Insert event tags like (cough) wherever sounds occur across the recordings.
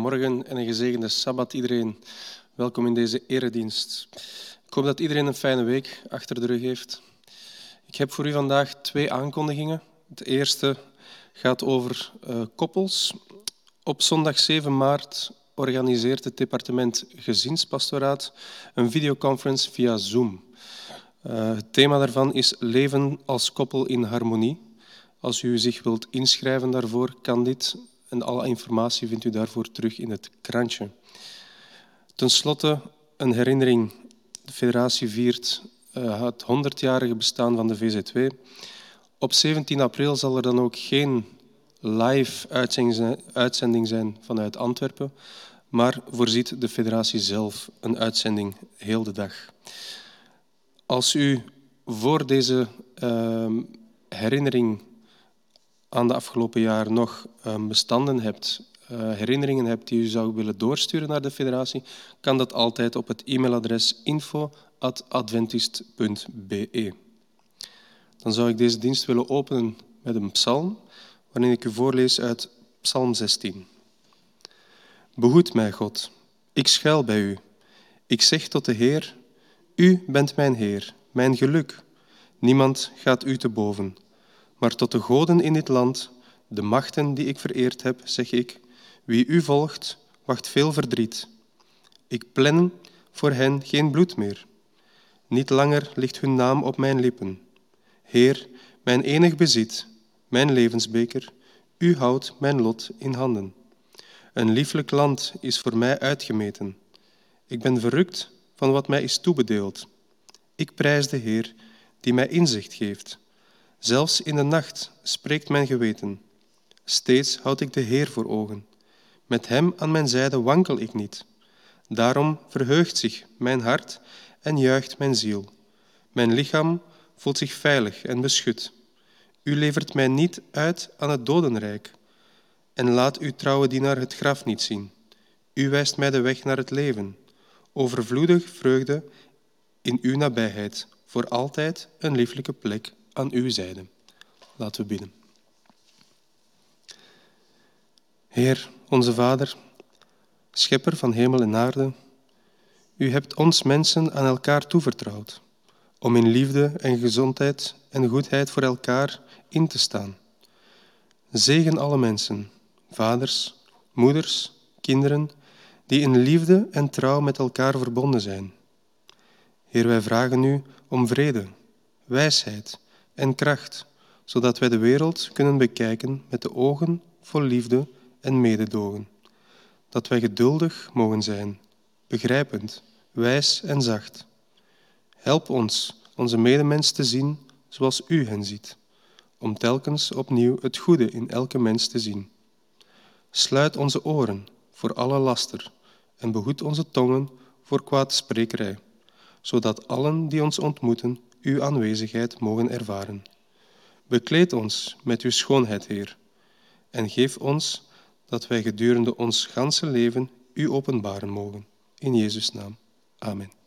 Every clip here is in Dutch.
Goedemorgen en een gezegende Sabbat iedereen. Welkom in deze eredienst. Ik hoop dat iedereen een fijne week achter de rug heeft. Ik heb voor u vandaag twee aankondigingen. Het eerste gaat over uh, koppels. Op zondag 7 maart organiseert het departement Gezinspastoraat een videoconference via Zoom. Uh, het thema daarvan is Leven als koppel in harmonie. Als u zich wilt inschrijven daarvoor, kan dit. En alle informatie vindt u daarvoor terug in het krantje. Ten slotte een herinnering. De federatie viert uh, het 100-jarige bestaan van de VZW. Op 17 april zal er dan ook geen live uitzending zijn vanuit Antwerpen, maar voorziet de federatie zelf een uitzending heel de dag. Als u voor deze uh, herinnering aan de afgelopen jaar nog ehm, bestanden hebt, eh, herinneringen hebt die u zou willen doorsturen naar de federatie, kan dat altijd op het e-mailadres info.adventist.be. Dan zou ik deze dienst willen openen met een psalm, waarin ik u voorlees uit Psalm 16. Behoed mij, God, ik schuil bij u. Ik zeg tot de Heer, u bent mijn Heer, mijn geluk. Niemand gaat u te boven. Maar tot de goden in dit land, de machten die ik vereerd heb, zeg ik, wie u volgt, wacht veel verdriet. Ik plan voor hen geen bloed meer. Niet langer ligt hun naam op mijn lippen. Heer, mijn enig bezit, mijn levensbeker, u houdt mijn lot in handen. Een lieflijk land is voor mij uitgemeten. Ik ben verrukt van wat mij is toebedeeld. Ik prijs de Heer die mij inzicht geeft. Zelfs in de nacht spreekt mijn geweten. Steeds houd ik de Heer voor ogen. Met Hem aan mijn zijde wankel ik niet. Daarom verheugt zich mijn hart en juicht mijn ziel. Mijn lichaam voelt zich veilig en beschut. U levert mij niet uit aan het dodenrijk en laat uw trouwe dienaar het graf niet zien. U wijst mij de weg naar het leven. Overvloedig vreugde in uw nabijheid, voor altijd een lieflijke plek aan uw zijde. Laten we bidden. Heer, onze Vader, schepper van hemel en aarde, u hebt ons mensen aan elkaar toevertrouwd om in liefde en gezondheid en goedheid voor elkaar in te staan. Zegen alle mensen, vaders, moeders, kinderen, die in liefde en trouw met elkaar verbonden zijn. Heer, wij vragen u om vrede, wijsheid en kracht, zodat wij de wereld kunnen bekijken met de ogen vol liefde en mededogen. Dat wij geduldig mogen zijn, begrijpend, wijs en zacht. Help ons onze medemens te zien zoals u hen ziet, om telkens opnieuw het goede in elke mens te zien. Sluit onze oren voor alle laster en behoed onze tongen voor kwaadsprekerij, zodat allen die ons ontmoeten uw aanwezigheid mogen ervaren. Bekleed ons met uw schoonheid, Heer, en geef ons dat wij gedurende ons ganse leven u openbaren mogen. In Jezus' naam. Amen.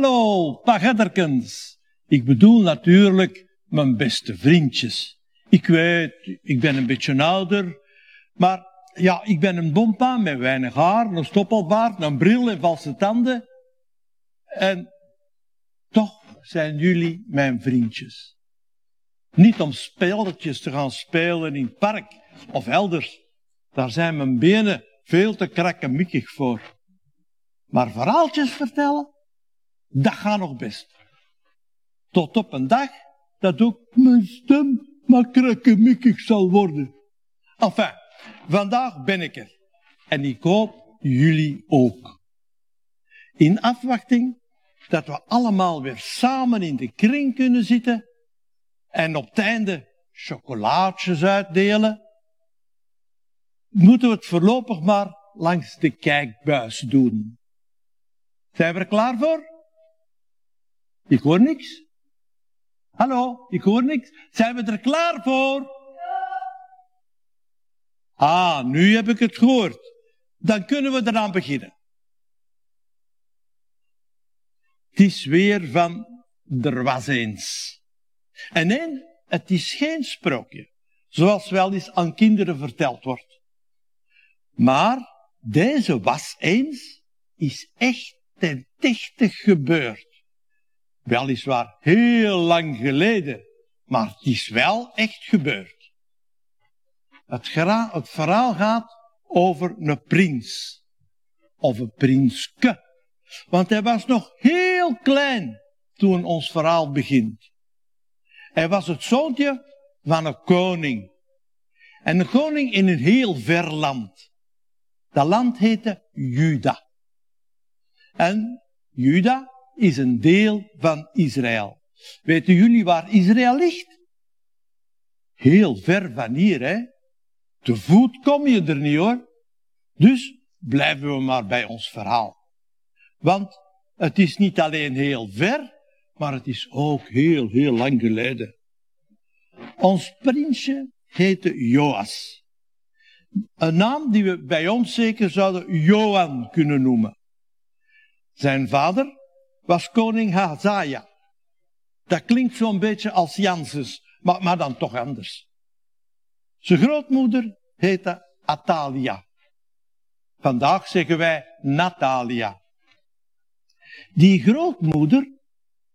Hallo, pagetterkens. Ik bedoel natuurlijk mijn beste vriendjes. Ik weet, ik ben een beetje ouder, maar ja, ik ben een bompa met weinig haar, een stoppelbaard, een bril en valse tanden. En toch zijn jullie mijn vriendjes. Niet om spelletjes te gaan spelen in het park of elders. Daar zijn mijn benen veel te krakkemikkig voor. Maar verhaaltjes vertellen, dat gaat nog best. Tot op een dag dat ook mijn stem maar krakkemikkig zal worden. Enfin, vandaag ben ik er. En ik hoop jullie ook. In afwachting dat we allemaal weer samen in de kring kunnen zitten en op het einde chocolaatjes uitdelen, moeten we het voorlopig maar langs de kijkbuis doen. Zijn we er klaar voor? Ik hoor niks. Hallo, ik hoor niks. Zijn we er klaar voor? Ah, nu heb ik het gehoord. Dan kunnen we eraan beginnen. Het is weer van er was eens. En nee, het is geen sprookje, zoals wel eens aan kinderen verteld wordt. Maar deze was eens is echt ten dichte gebeurd. Weliswaar heel lang geleden, maar het is wel echt gebeurd. Het, het verhaal gaat over een prins. Of een prinske. Want hij was nog heel klein toen ons verhaal begint. Hij was het zoontje van een koning. En een koning in een heel ver land. Dat land heette Juda. En Juda is een deel van Israël. Weten jullie waar Israël ligt? Heel ver van hier, hè? Te voet kom je er niet hoor. Dus blijven we maar bij ons verhaal. Want het is niet alleen heel ver, maar het is ook heel, heel lang geleden. Ons prinsje heette Joas. Een naam die we bij ons zeker zouden Johan kunnen noemen. Zijn vader was koning Hazaja. Dat klinkt zo'n beetje als Jansus, maar, maar dan toch anders. Zijn grootmoeder heette Atalia. Vandaag zeggen wij Natalia. Die grootmoeder,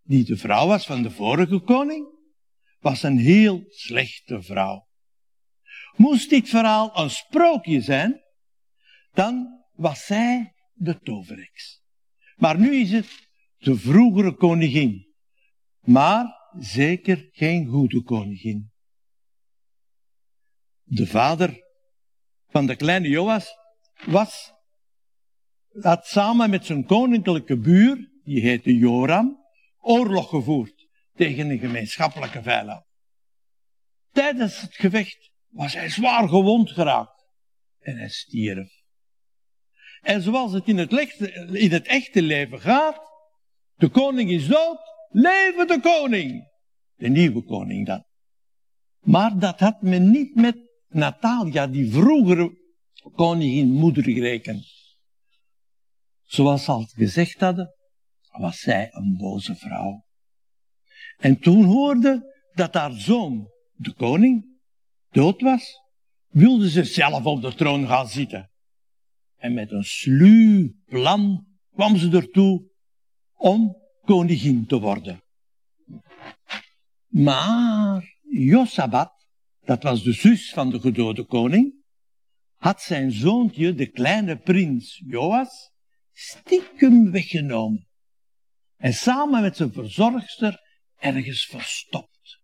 die de vrouw was van de vorige koning, was een heel slechte vrouw. Moest dit verhaal een sprookje zijn, dan was zij de toverheks. Maar nu is het de vroegere koningin, maar zeker geen goede koningin. De vader van de kleine Joas was, had samen met zijn koninklijke buur, die heette Joram, oorlog gevoerd tegen een gemeenschappelijke vijand. Tijdens het gevecht was hij zwaar gewond geraakt en hij stierf. En zoals het in het, in het echte leven gaat, de koning is dood, leven de koning. De nieuwe koning dan. Maar dat had men niet met Natalia, die vroegere koningin moeder, gerekend. Zoals ze al gezegd hadden, was zij een boze vrouw. En toen hoorde dat haar zoon, de koning, dood was, wilde ze zelf op de troon gaan zitten. En met een sluw plan kwam ze ertoe om koningin te worden. Maar Josabat, dat was de zus van de gedode koning, had zijn zoontje, de kleine prins Joas, stiekem weggenomen. En samen met zijn verzorgster ergens verstopt.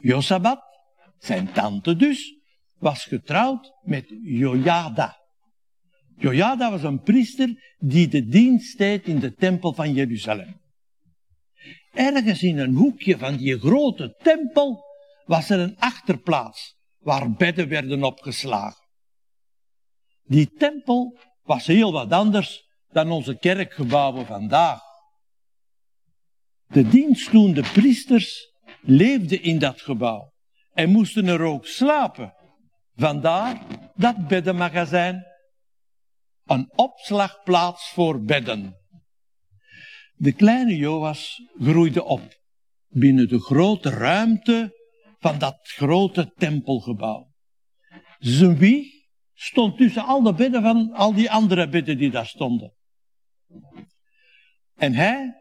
Josabat, zijn tante dus, was getrouwd met Jojada. Jojada was een priester die de dienst deed in de tempel van Jeruzalem. Ergens in een hoekje van die grote tempel was er een achterplaats waar bedden werden opgeslagen. Die tempel was heel wat anders dan onze kerkgebouwen vandaag. De dienstdoende priesters leefden in dat gebouw en moesten er ook slapen. Vandaar dat beddenmagazijn, een opslagplaats voor bedden. De kleine Joas groeide op binnen de grote ruimte van dat grote tempelgebouw. Zijn wieg stond tussen al de bedden van al die andere bedden die daar stonden. En hij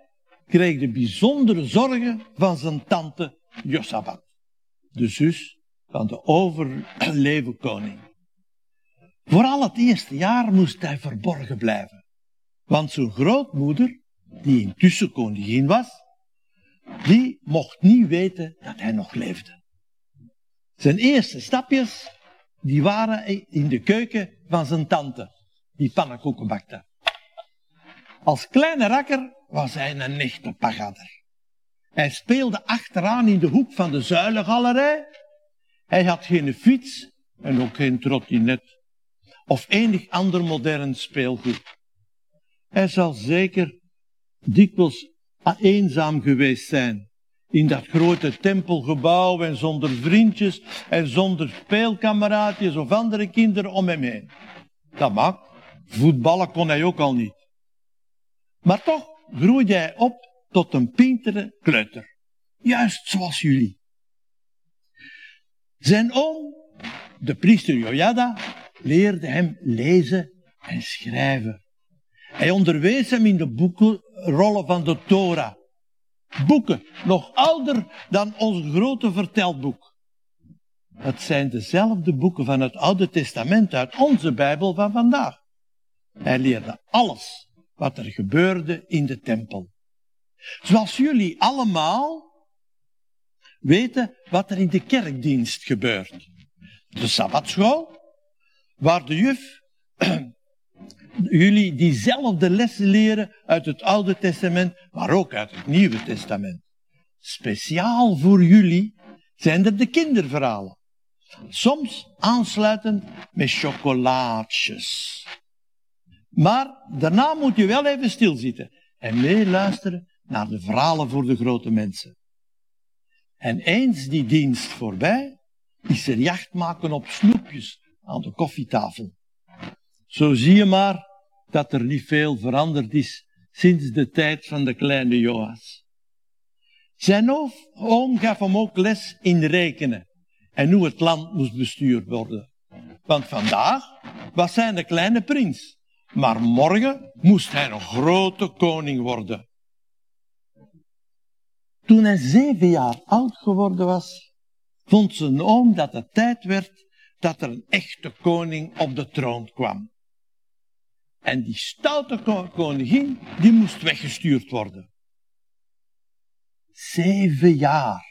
kreeg de bijzondere zorgen van zijn tante Josabat, de zus van de overleven koning. Vooral het eerste jaar moest hij verborgen blijven, want zijn grootmoeder, die intussen koningin was, die mocht niet weten dat hij nog leefde. Zijn eerste stapjes, die waren in de keuken van zijn tante, die pannenkoeken bakte. Als kleine rakker was hij een echte pagadder. Hij speelde achteraan in de hoek van de zuilengalerij. Hij had geen fiets en ook geen trottinet of enig ander modern speelgoed. Hij zal zeker dikwijls eenzaam geweest zijn in dat grote tempelgebouw en zonder vriendjes en zonder speelkameraadjes of andere kinderen om hem heen. Dat mag. Voetballen kon hij ook al niet. Maar toch groeide hij op tot een pintere kleuter. Juist zoals jullie. Zijn oom, de priester Jojada, leerde hem lezen en schrijven. Hij onderwees hem in de boekenrollen van de Torah boeken, nog ouder dan ons grote vertelboek. Het zijn dezelfde boeken van het Oude Testament uit onze Bijbel van vandaag. Hij leerde alles wat er gebeurde in de tempel. Zoals jullie allemaal weten wat er in de kerkdienst gebeurt. De sabbatschool, waar de juf (clears throat) jullie diezelfde lessen leren uit het Oude Testament, maar ook uit het Nieuwe Testament. Speciaal voor jullie zijn er de kinderverhalen. Soms aansluitend met chocolaatjes. Maar daarna moet je wel even stilzitten en meeluisteren naar de verhalen voor de grote mensen. En eens die dienst voorbij, is er jacht maken op snoepjes aan de koffietafel. Zo zie je maar dat er niet veel veranderd is sinds de tijd van de kleine Joas. Zijn oom gaf hem ook les in rekenen en hoe het land moest bestuurd worden. Want vandaag was hij een kleine prins, maar morgen moest hij een grote koning worden. Toen hij zeven jaar oud geworden was, vond zijn oom dat het tijd werd dat er een echte koning op de troon kwam. En die stoute koningin, die moest weggestuurd worden. Zeven jaar.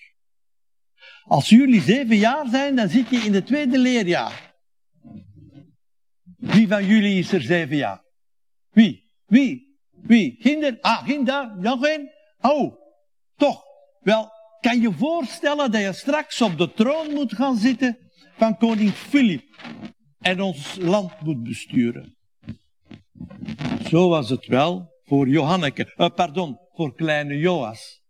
Als jullie zeven jaar zijn, dan zit je in het tweede leerjaar. Wie van jullie is er zeven jaar? Wie? Wie? Wie? Ginder? Ah, Ginder? Nog één? Oh, toch. Wel, kan je voorstellen dat je straks op de troon moet gaan zitten van koning Filip en ons land moet besturen? Zo was het wel voor Johanneke, uh, pardon, voor kleine Joas.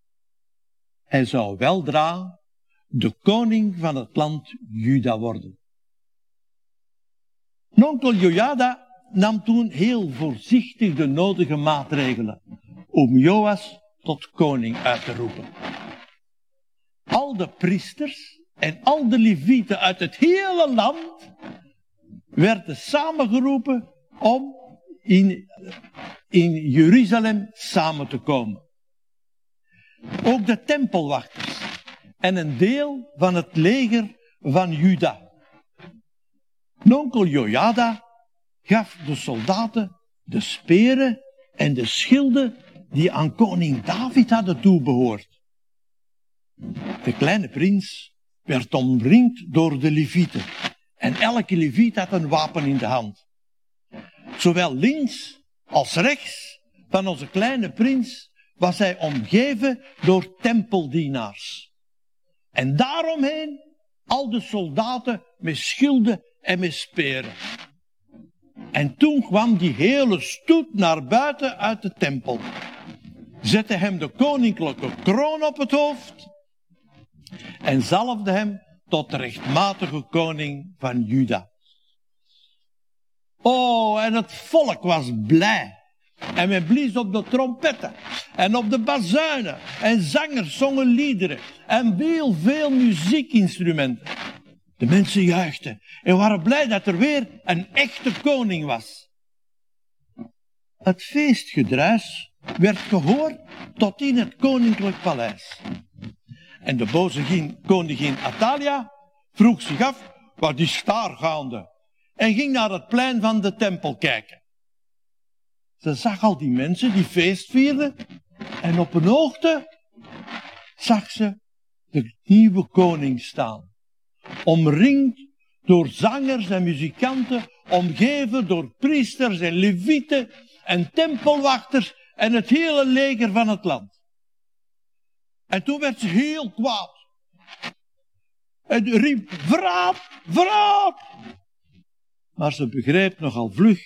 Hij zou weldra de koning van het land Juda worden. Nonkel Jojada nam toen heel voorzichtig de nodige maatregelen om Joas tot koning uit te roepen. Al de priesters en al de levieten uit het hele land werden samengeroepen om in, in Jeruzalem samen te komen. Ook de tempelwachters en een deel van het leger van Juda. Nonkel Jojada gaf de soldaten de speren en de schilden die aan koning David hadden toebehoord. De kleine prins werd omringd door de levieten en elke leviet had een wapen in de hand. Zowel links als rechts van onze kleine prins was hij omgeven door tempeldienaars. En daaromheen al de soldaten met schilden en met speren. En toen kwam die hele stoet naar buiten uit de tempel. Zette hem de koninklijke kroon op het hoofd. En zalfde hem tot de rechtmatige koning van Juda. Oh, en het volk was blij. En men blies op de trompetten en op de bazuinen. En zangers zongen liederen en heel veel muziekinstrumenten. De mensen juichten en waren blij dat er weer een echte koning was. Het feestgedruis werd gehoord tot in het koninklijk paleis. En de boze koningin Atalia vroeg zich af, wat is daar gaande? En ging naar het plein van de tempel kijken. Ze zag al die mensen die feest vierden. En op een hoogte zag ze de nieuwe koning staan. Omringd door zangers en muzikanten, omgeven door priesters en levieten en tempelwachters en het hele leger van het land. En toen werd ze heel kwaad. En riep, verraad, verraad. Maar ze begreep nogal vlug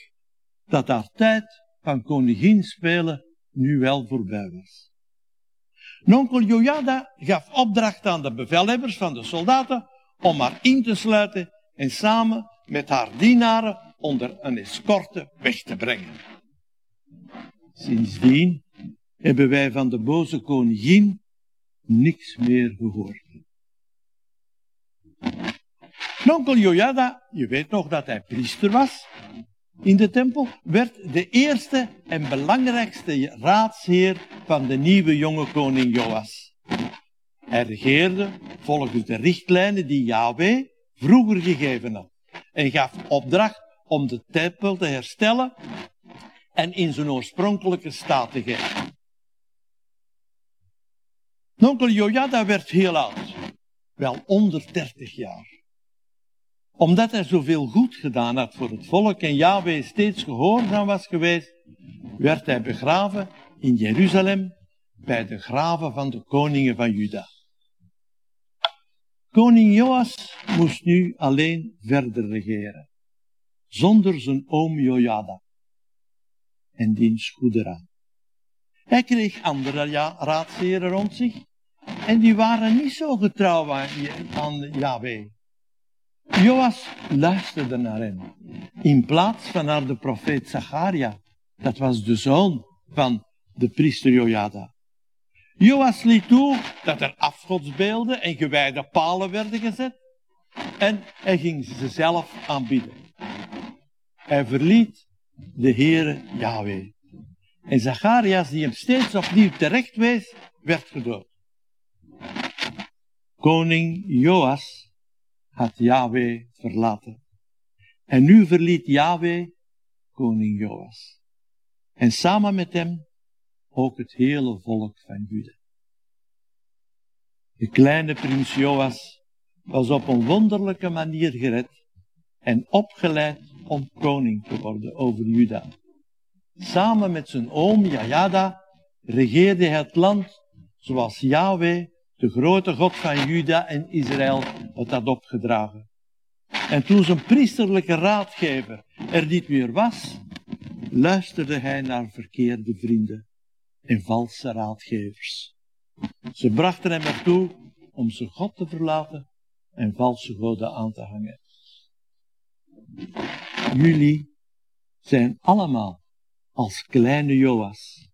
dat haar tijd van koningin spelen nu wel voorbij was. Nonkel Jojada gaf opdracht aan de bevelhebbers van de soldaten om haar in te sluiten en samen met haar dienaren onder een escorte weg te brengen. Sindsdien hebben wij van de boze koningin niks meer gehoord. Nonkel Jojada, je weet nog dat hij priester was in de tempel, werd de eerste en belangrijkste raadsheer van de nieuwe jonge koning Joas. Hij regeerde volgens de richtlijnen die Yahweh vroeger gegeven had en gaf opdracht om de tempel te herstellen en in zijn oorspronkelijke staat te geven. Nonkel Jojada werd heel oud, wel onder 30 jaar. Omdat hij zoveel goed gedaan had voor het volk en Yahweh steeds gehoorzaam was geweest, werd hij begraven in Jeruzalem bij de graven van de koningen van Juda. Koning Joas moest nu alleen verder regeren, zonder zijn oom Jojada en diens goede raad. Hij kreeg andere raadsheren rond zich en die waren niet zo getrouw aan Yahweh. Joas luisterde naar hen, in plaats van naar de profeet Zacharia. Dat was de zoon van de priester Jojada. Joas liet toe dat er afgodsbeelden en gewijde palen werden gezet en hij ging ze zelf aanbieden. Hij verliet de Heere Yahweh. En Zacharias, die hem steeds opnieuw terecht wees, werd gedood. Koning Joas had Yahweh verlaten. En nu verliet Yahweh koning Joas. En samen met hem ook het hele volk van Juda. De kleine prins Joas was op een wonderlijke manier gered en opgeleid om koning te worden over Juda. Samen met zijn oom Jajada regeerde het land zoals Yahweh, de grote God van Juda en Israël, het had opgedragen. En toen zijn priesterlijke raadgever er niet meer was, luisterde hij naar verkeerde vrienden en valse raadgevers. Ze brachten hem ertoe om zijn God te verlaten en valse goden aan te hangen. Jullie zijn allemaal als kleine Joas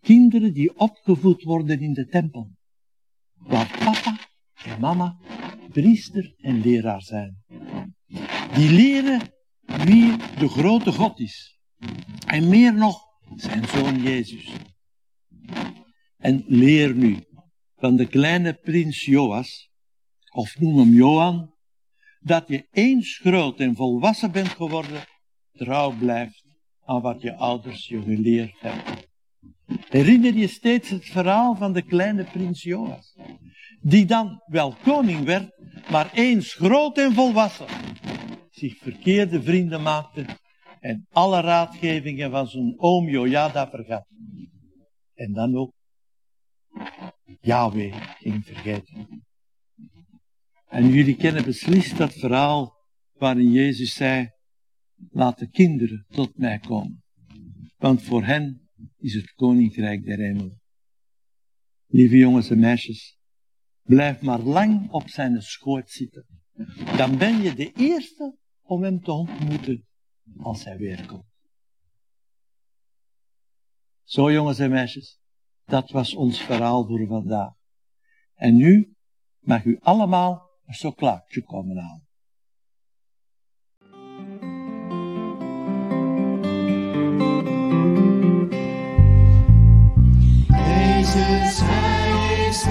kinderen die opgevoed worden in de tempel, waar papa en mama priester en leraar zijn. Die leren wie de grote God is. En meer nog, zijn zoon Jezus. En leer nu van de kleine prins Joas, of noem hem Johan, dat je eens groot en volwassen bent geworden, trouw blijft aan wat je ouders je geleerd hebben. Herinner je steeds het verhaal van de kleine prins Joas, die dan wel koning werd, maar eens groot en volwassen zich verkeerde vrienden maakte en alle raadgevingen van zijn oom Jojada vergat. En dan ook Yahweh ging vergeten. En jullie kennen beslist dat verhaal waarin Jezus zei, laat de kinderen tot mij komen, want voor hen is het koninkrijk der hemel. Lieve jongens en meisjes, blijf maar lang op zijn schoot zitten. Dan ben je de eerste om hem te ontmoeten als hij weer komt. Zo jongens en meisjes, dat was ons verhaal voor vandaag. En nu mag u allemaal een chocolaatje komen halen. Jezus, hij is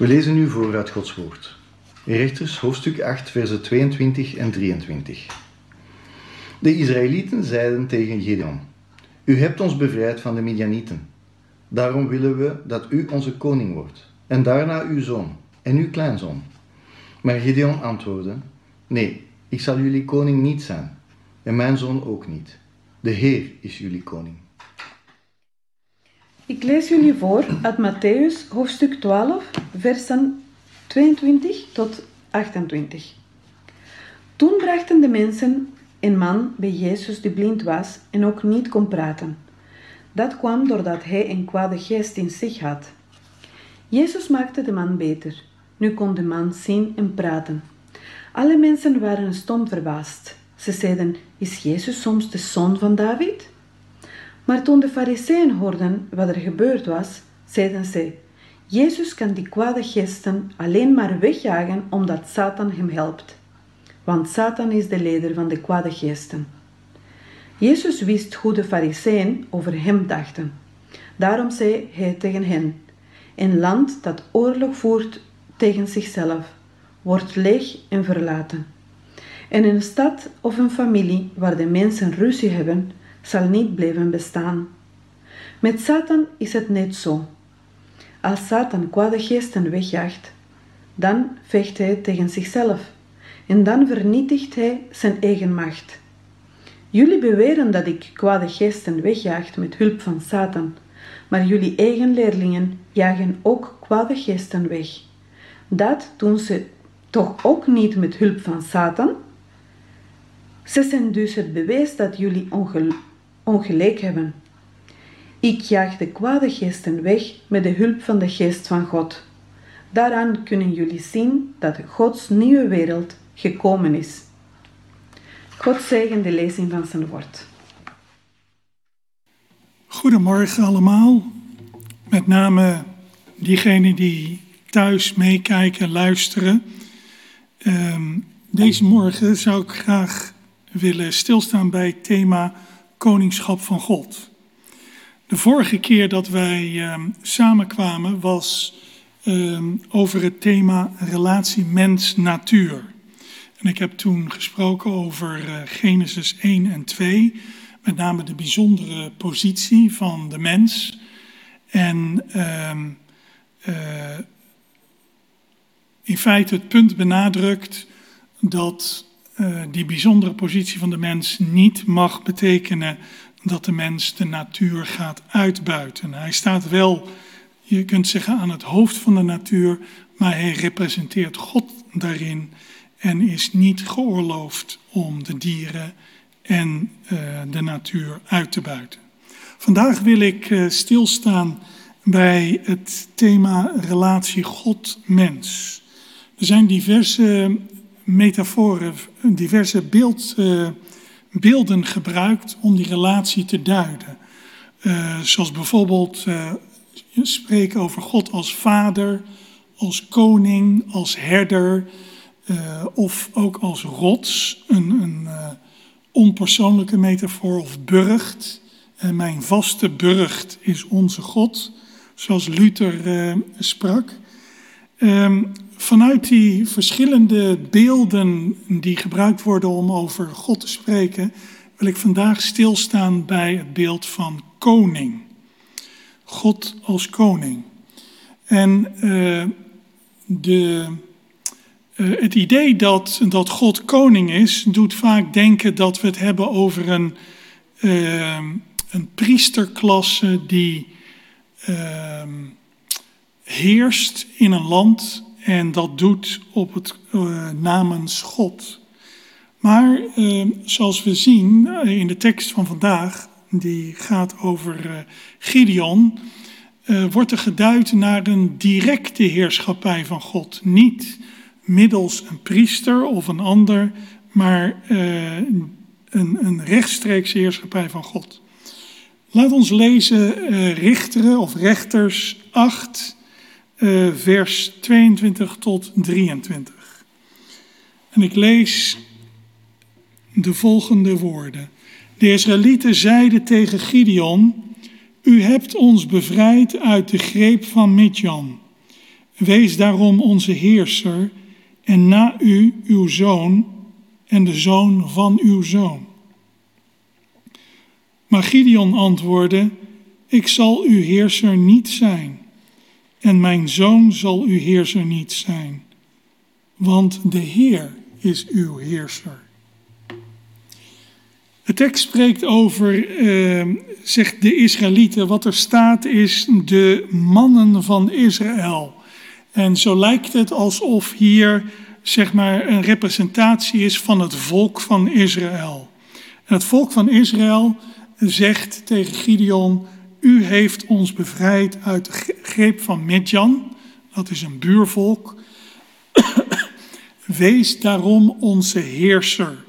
We lezen nu voor uit Gods woord. Rechters, hoofdstuk 8, versen 22 en 23. De Israëlieten zeiden tegen Gideon: U hebt ons bevrijd van de Midianieten. Daarom willen we dat u onze koning wordt, en daarna uw zoon en uw kleinzoon. Maar Gideon antwoordde: Nee, ik zal jullie koning niet zijn, en mijn zoon ook niet. De Heer is jullie koning. Ik lees jullie voor uit Matthäus hoofdstuk 12, versen 22 tot 28. Toen brachten de mensen een man bij Jezus die blind was en ook niet kon praten. Dat kwam doordat hij een kwade geest in zich had. Jezus maakte de man beter. Nu kon de man zien en praten. Alle mensen waren stom verbaasd. Ze zeiden: Is Jezus soms de zoon van David? Maar toen de fariseeën hoorden wat er gebeurd was, zeiden ze: Jezus kan die kwade geesten alleen maar wegjagen omdat Satan hem helpt. Want Satan is de leider van de kwade geesten. Jezus wist hoe de fariseeën over hem dachten. Daarom zei hij tegen hen: Een land dat oorlog voert tegen zichzelf, wordt leeg en verlaten. En een stad of een familie waar de mensen ruzie hebben, zal niet blijven bestaan. Met Satan is het net zo. Als Satan kwade geesten wegjaagt, dan vecht hij tegen zichzelf en dan vernietigt hij zijn eigen macht. Jullie beweren dat ik kwade geesten wegjaag met hulp van Satan, maar jullie eigen leerlingen jagen ook kwade geesten weg. Dat doen ze toch ook niet met hulp van Satan? Ze zijn dus het bewijs dat jullie ongelijk hebben. Ik jaag de kwade geesten weg met de hulp van de geest van God. Daaraan kunnen jullie zien dat Gods nieuwe wereld gekomen is. God zegen de lezing van zijn woord. Goedemorgen allemaal. Met name diegenen die thuis meekijken, luisteren. Ehm, deze morgen zou ik graag willen stilstaan bij het thema Koningschap van God. De vorige keer dat wij um, samenkwamen was um, over het thema relatie mens-natuur. En ik heb toen gesproken over uh, Genesis 1 en 2, met name de bijzondere positie van de mens. En um, uh, in feite het punt benadrukt dat uh, die bijzondere positie van de mens niet mag betekenen dat de mens de natuur gaat uitbuiten. Hij staat wel, je kunt zeggen, aan het hoofd van de natuur, maar hij representeert God daarin en is niet geoorloofd om de dieren en uh, de natuur uit te buiten. Vandaag wil ik uh, stilstaan bij het thema relatie God-mens. Er zijn diverse metaforen, diverse beeld, uh, beelden gebruikt om die relatie te duiden. Uh, zoals bijvoorbeeld uh, spreken over God als vader, als koning, als herder of ook als rots, een, een onpersoonlijke metafoor of burcht. mijn vaste burcht is onze God, zoals Luther sprak. Um, vanuit die verschillende beelden die gebruikt worden om over God te spreken, wil ik vandaag stilstaan bij het beeld van koning. God als koning. En uh, de, uh, het idee dat, dat God koning is, doet vaak denken dat we het hebben over een, uh, een priesterklasse die heerst in een land en dat doet op het uh, namens God. Maar uh, zoals we zien uh, in de tekst van vandaag, die gaat over Gideon, wordt er geduid naar een directe heerschappij van God. Niet middels een priester of een ander, maar een, een rechtstreekse heerschappij van God. Laat ons lezen Richteren of Rechters 8, uh, vers 22 tot 23. En ik lees de volgende woorden. De Israëlieten zeiden tegen Gideon: U hebt ons bevrijd uit de greep van Midjan. Wees daarom onze heerser en na u uw zoon en de zoon van uw zoon. Maar Gideon antwoordde: Ik zal uw heerser niet zijn en mijn zoon zal uw heerser niet zijn, want de Heer is uw heerser. De tekst spreekt over, eh, zegt de Israëlieten, wat er staat is de mannen van Israël. En zo lijkt het alsof hier zeg maar een representatie is van het volk van Israël. En het volk van Israël zegt tegen Gideon, u heeft ons bevrijd uit de greep van Midjan, dat is een buurvolk. (coughs) Wees daarom onze heerser.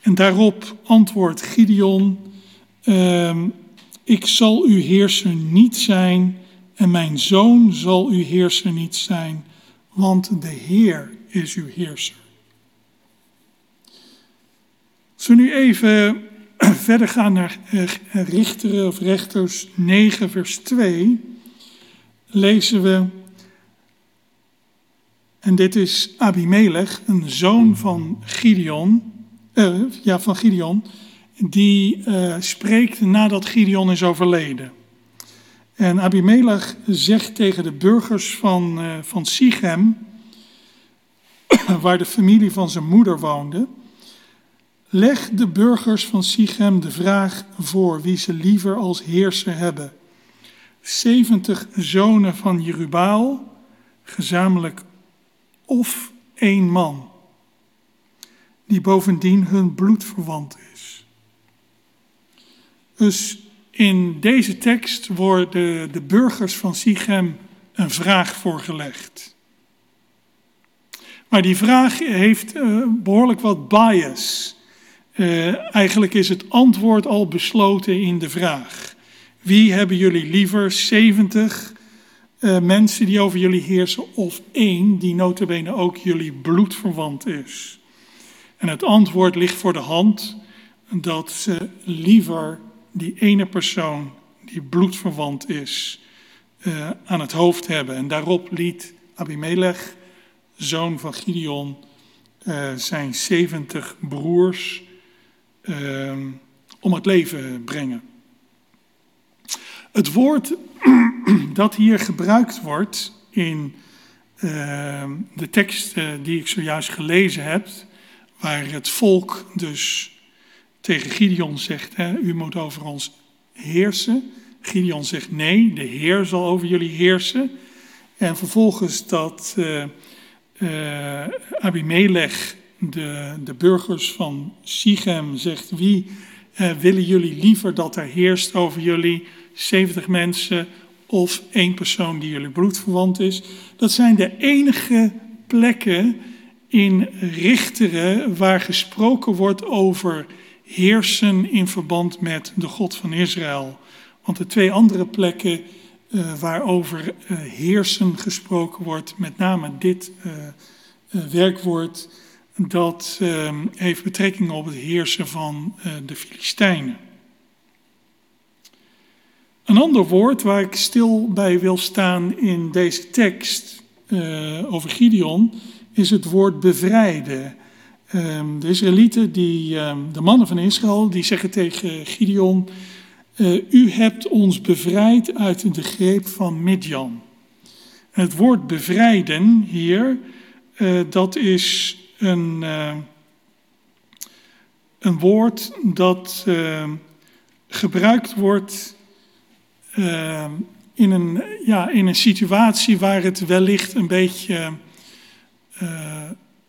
En daarop antwoordt Gideon, uh, ik zal uw heerser niet zijn en mijn zoon zal uw heerser niet zijn, want de Heer is uw heerser. Als we nu even (clears throat) verder gaan naar eh, Richteren of Rechters 9, vers 2, lezen we, en dit is Abimelech, een zoon van Gideon, uh, ja, van Gideon, die uh, spreekt nadat Gideon is overleden. En Abimelech zegt tegen de burgers van, uh, van Sichem, (clears throat) waar de familie van zijn moeder woonde, Leg de burgers van Sichem de vraag voor wie ze liever als heerser hebben. 70 zonen van Jerubaal, gezamenlijk of één man, die bovendien hun bloedverwant is. Dus in deze tekst worden de burgers van Sichem een vraag voorgelegd. Maar die vraag heeft uh, behoorlijk wat bias. Uh, eigenlijk is het antwoord al besloten in de vraag. Wie hebben jullie liever? 70 uh, mensen die over jullie heersen of één die notabene ook jullie bloedverwant is? En het antwoord ligt voor de hand dat ze liever die ene persoon die bloedverwant is uh, aan het hoofd hebben. En daarop liet Abimelech, zoon van Gideon, zijn 70 broers uh, om het leven brengen. Het woord (clears throat) dat hier gebruikt wordt in ehm, de tekst die ik zojuist gelezen heb, waar het volk dus tegen Gideon zegt, hè, u moet over ons heersen. Gideon zegt nee, de Heer zal over jullie heersen. En vervolgens dat uh, Abimelech, de, de burgers van Sichem, zegt, wie uh, willen jullie liever dat er heerst over jullie? 70 mensen of één persoon die jullie bloedverwant is. Dat zijn de enige plekken in Richteren waar gesproken wordt over heersen in verband met de God van Israël. Want de twee andere plekken uh, waarover uh, heersen gesproken wordt, met name dit uh, werkwoord, dat heeft betrekking op het heersen van de Filistijnen. Een ander woord waar ik stil bij wil staan in deze tekst over Gideon is het woord bevrijden. Um, de Israëlieten, die, um, de mannen van Israël, die zeggen tegen Gideon: uh, U hebt ons bevrijd uit de greep van Midjan. En het woord bevrijden hier, dat is een, uh, een woord dat ehm, gebruikt wordt in, een, ja, in een situatie waar het wellicht een beetje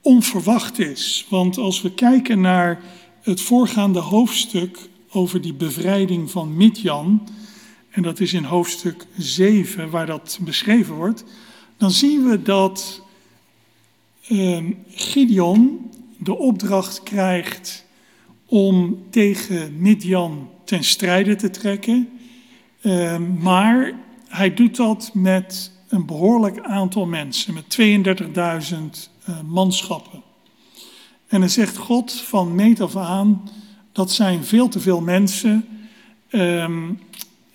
onverwacht is. Want als we kijken naar het voorgaande hoofdstuk over die bevrijding van Midjan, en dat is in hoofdstuk 7 waar dat beschreven wordt, dan zien we dat Gideon de opdracht krijgt om tegen Midjan ten strijde te trekken. Uh, maar hij doet dat met een behoorlijk aantal mensen, met 32.000 uh, manschappen. En dan zegt God van meet af aan, dat zijn veel te veel mensen. Um,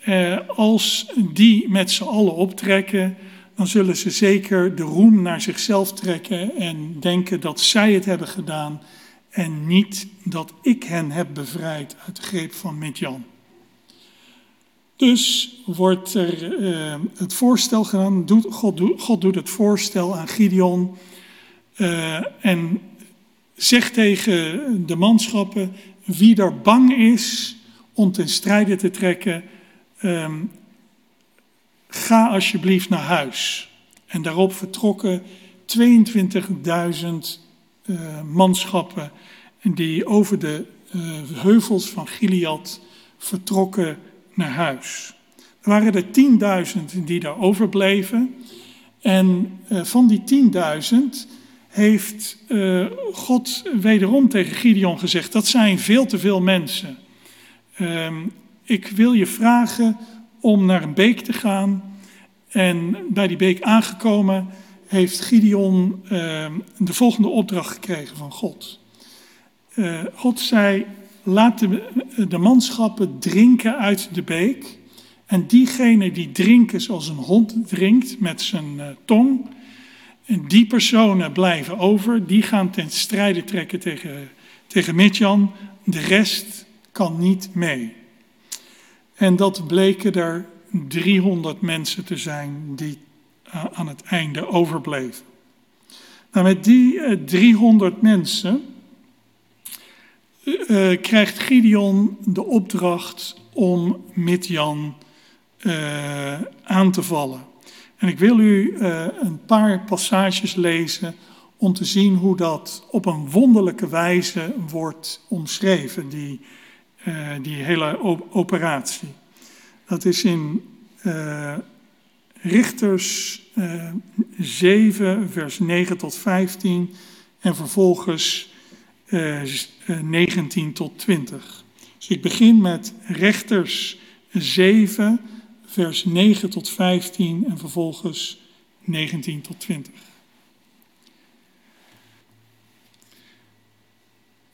uh, als die met z'n allen optrekken, dan zullen ze zeker de roem naar zichzelf trekken en denken dat zij het hebben gedaan en niet dat ik hen heb bevrijd uit de greep van Midjan. Dus wordt er uh, het voorstel gedaan, doet, God, God doet het voorstel aan Gideon uh, en zegt tegen de manschappen, wie er bang is om ten strijde te trekken, um, ga alsjeblieft naar huis. En daarop vertrokken 22.000 uh, manschappen die over de uh, heuvels van Gilead vertrokken naar huis. Er waren er 10.000 die daar overbleven. En uh, van die 10.000 heeft God wederom tegen Gideon gezegd: dat zijn veel te veel mensen. Uh, ik wil je vragen om naar een beek te gaan. En bij die beek aangekomen heeft Gideon uh, de volgende opdracht gekregen van God. Eh, God zei: laat de, manschappen drinken uit de beek. En diegene die drinken zoals een hond drinkt met zijn uh, tong, die personen blijven over, die gaan ten strijde trekken tegen, tegen Midjan. De rest kan niet mee. En dat bleken er 300 mensen te zijn die uh, aan het einde overbleven. Nou, met die uh, 300 mensen uh, krijgt Gideon de opdracht om Midjan eh, aan te vallen. En ik wil u eh, een paar passages lezen om te zien hoe dat op een wonderlijke wijze wordt omschreven, die, eh, die hele operatie. Dat is in uh, Richters 7, vers 9 tot 15 en vervolgens 19 tot 20. Dus ik begin met Rechters 7, vers 9 tot 15 en vervolgens 19 tot 20.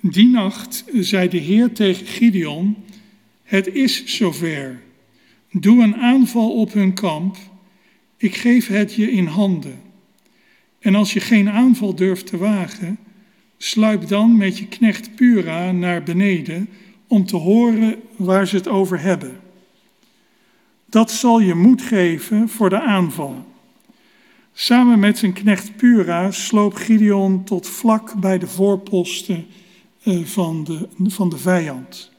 Die nacht zei de Heer tegen Gideon: Het is zover. Doe een aanval op hun kamp. Ik geef het je in handen. En als je geen aanval durft te wagen, sluip dan met je knecht Pura naar beneden om te horen waar ze het over hebben. Dat zal je moed geven voor de aanval. Samen met zijn knecht Pura sloop Gideon tot vlak bij de voorposten van de, van de vijand.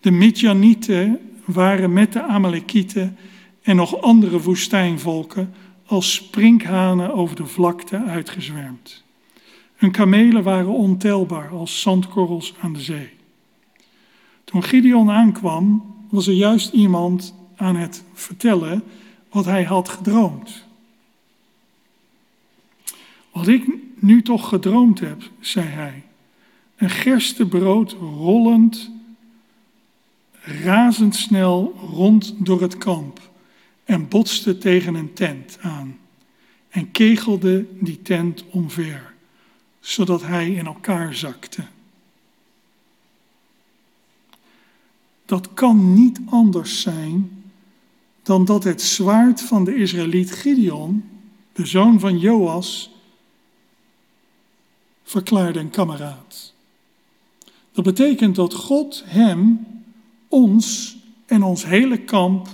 De Midjanieten waren met de Amalekieten en nog andere woestijnvolken als sprinkhanen over de vlakte uitgezwermd. Hun kamelen waren ontelbaar als zandkorrels aan de zee. Toen Gideon aankwam, was er juist iemand aan het vertellen wat hij had gedroomd. Wat ik nu toch gedroomd heb, zei hij. Een gerstebrood rollend, razendsnel rond door het kamp en botste tegen een tent aan en kegelde die tent omver, zodat hij in elkaar zakte. Dat kan niet anders zijn dan dat het zwaard van de Israëliet Gideon, de zoon van Joas, verklaarde een kameraad. Dat betekent dat God hem, ons en ons hele kamp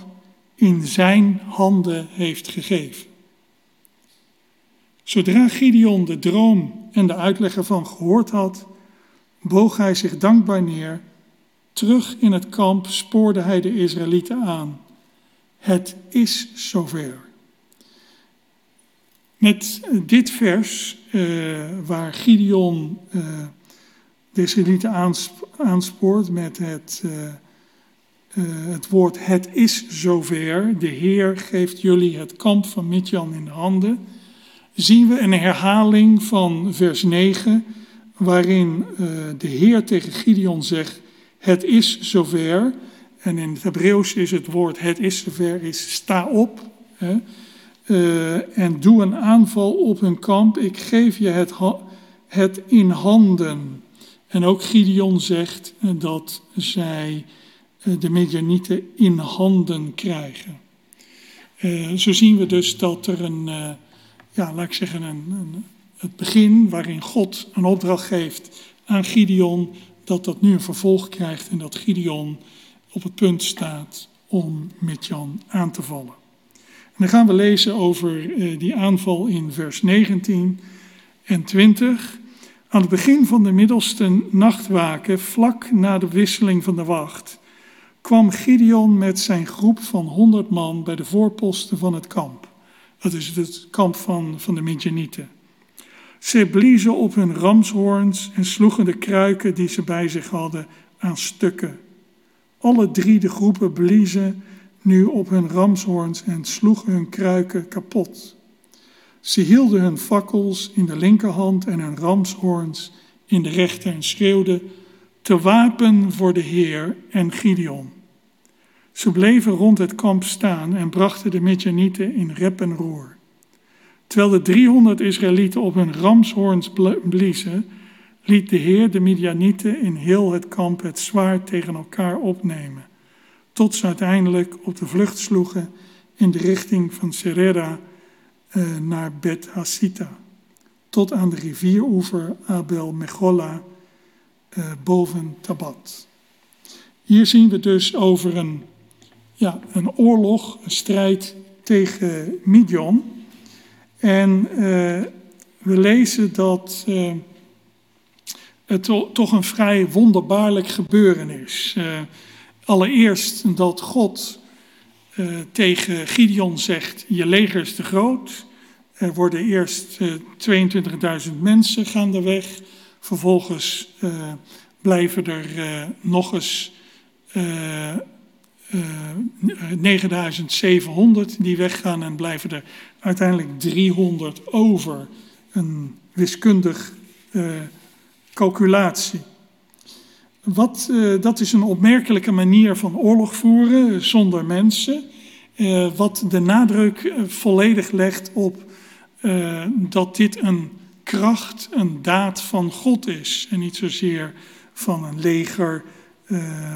in zijn handen heeft gegeven. Zodra Gideon de droom en de uitleg ervan gehoord had, boog hij zich dankbaar neer. Terug in het kamp spoorde hij de Israëlieten aan. Het is zover. Met dit vers, uh, waar Gideon uh, de Israëlieten aanspoort met het, uh, het woord het is zover, de Heer geeft jullie het kamp van Midjan in de handen, zien we een herhaling van vers 9, waarin de Heer tegen Gideon zegt, het is zover. En in het Hebreeuws is het woord het is zover is sta op. Hè, en doe een aanval op hun kamp. Ik geef je het, het in handen. En ook Gideon zegt uh, dat zij uh, de Medianieten in handen krijgen. zo zien we dus dat er een, ja, laat ik zeggen, een, het begin waarin God een opdracht geeft aan Gideon, dat dat nu een vervolg krijgt en dat Gideon op het punt staat om Midjan aan te vallen. En dan gaan we lezen over eh, die aanval in vers 19 en 20. Aan het begin van de middelste nachtwaken, vlak na de wisseling van de wacht, kwam Gideon met zijn groep van 100 man bij de voorposten van het kamp. Dat is het kamp van, van de Midjanieten. Ze bliezen op hun ramshoorns en sloegen de kruiken die ze bij zich hadden aan stukken. Alle drie de groepen bliezen nu op hun ramshoorns en sloegen hun kruiken kapot. Ze hielden hun fakkels in de linkerhand en hun ramshoorns in de rechter en schreeuwden: Te wapen voor de Heer en Gideon. Ze bleven rond het kamp staan en brachten de Midjanieten in rep en roer. Terwijl de 300 Israëlieten op hun ramshoorns bliezen, liet de Heer de Midianieten in heel het kamp het zwaard tegen elkaar opnemen, tot ze uiteindelijk op de vlucht sloegen in de richting van Serera eh, naar Bet Hasita, tot aan de rivieroever Abel Mechola eh, boven Tabat. Hier zien we dus over een, ja, een oorlog, een strijd tegen Midian. En uh, we lezen dat het toch een vrij wonderbaarlijk gebeuren is. Allereerst dat God eh, tegen Gideon zegt: Je leger is te groot. Er worden eerst uh, 22.000 mensen gaandeweg. Vervolgens uh, blijven er nog eens 9700 die weggaan en blijven er uiteindelijk 300 over. Een wiskundig calculatie. Wat, uh, dat is een opmerkelijke manier van oorlog voeren zonder mensen. Uh, wat de nadruk uh, volledig legt op dat dit een kracht, een daad van God is. En niet zozeer van een leger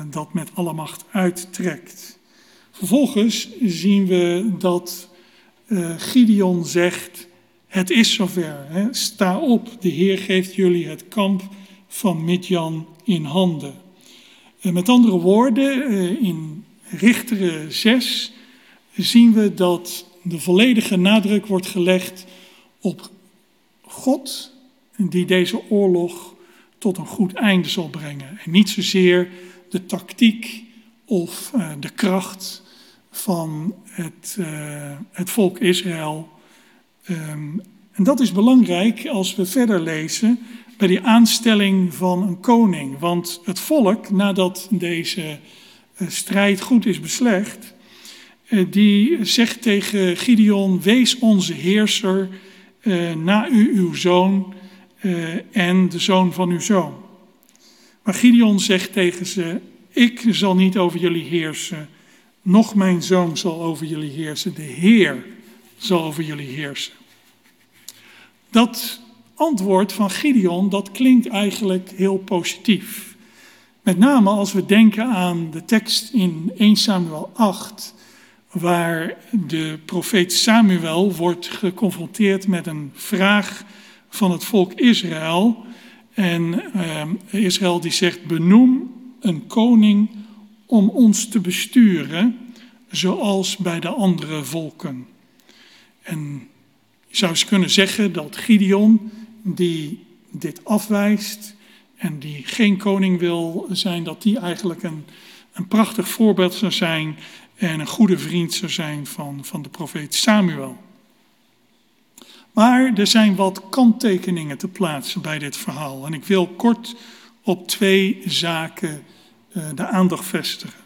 dat met alle macht uittrekt. Vervolgens zien we dat Gideon zegt: Het is zover. Hè? Sta op, de Heer geeft jullie het kamp van Midjan in handen. En met andere woorden, eh, in Richteren 6 zien we dat de volledige nadruk wordt gelegd op God, die deze oorlog tot een goed einde zal brengen. En niet zozeer de tactiek of uh, de kracht van het, uh, het volk Israël. Um, en dat is belangrijk als we verder lezen bij die aanstelling van een koning. Want het volk, nadat deze eh, strijd goed is beslecht, eh, die zegt tegen Gideon: Wees onze heerser eh, na u, uw zoon en de zoon van uw zoon. Maar Gideon zegt tegen ze: Ik zal niet over jullie heersen, noch mijn zoon zal over jullie heersen. De Heer zal over jullie heersen. Dat antwoord van Gideon, dat klinkt eigenlijk heel positief. Met name als we denken aan de tekst in 1 Samuel 8, waar de profeet Samuel wordt geconfronteerd met een vraag van het volk Israël. En eh, Israël die zegt, benoem een koning om ons te besturen, zoals bij de andere volken. En je zou eens kunnen zeggen dat Gideon die dit afwijst en die geen koning wil zijn, dat die eigenlijk een, een prachtig voorbeeld zou zijn en een goede vriend zou zijn van, van de profeet Samuel. Maar er zijn wat kanttekeningen te plaatsen bij dit verhaal. En ik wil kort op twee zaken uh, de aandacht vestigen.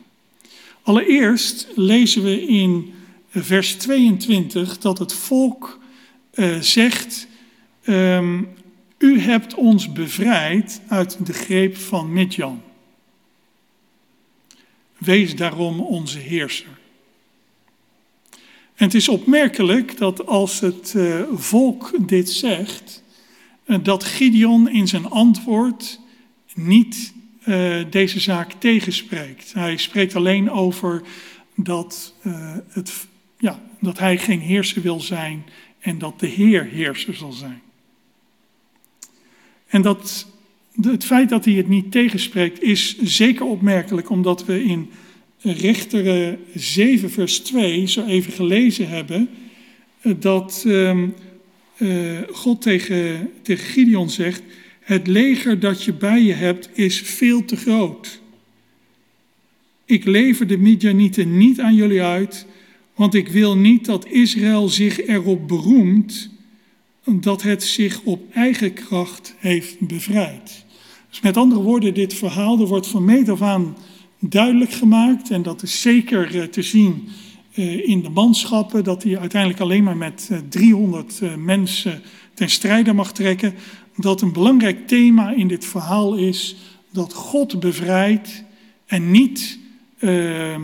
Allereerst lezen we in vers 22 dat het volk uh, zegt Um, u hebt ons bevrijd uit de greep van Midjan. Wees daarom onze heerser. En het is opmerkelijk dat als het uh, volk dit zegt, uh, dat Gideon in zijn antwoord niet uh, deze zaak tegenspreekt. Hij spreekt alleen over dat, het, ja, dat hij geen heerser wil zijn en dat de Heer heerser zal zijn. En dat, het feit dat hij het niet tegenspreekt is zeker opmerkelijk, omdat we in Richteren 7, vers 2 zo even gelezen hebben eh, dat uh, uh, God tegen, tegen Gideon zegt: Het leger dat je bij je hebt is veel te groot. Ik lever de Midjanieten niet aan jullie uit, want ik wil niet dat Israël zich erop beroemt dat het zich op eigen kracht heeft bevrijd. Dus met andere woorden, dit verhaal er wordt van meet af aan duidelijk gemaakt, en dat is zeker eh, te zien eh, in de manschappen, dat hij uiteindelijk alleen maar met 300 eh, mensen ten strijde mag trekken, dat een belangrijk thema in dit verhaal is dat God bevrijdt en niet ehm,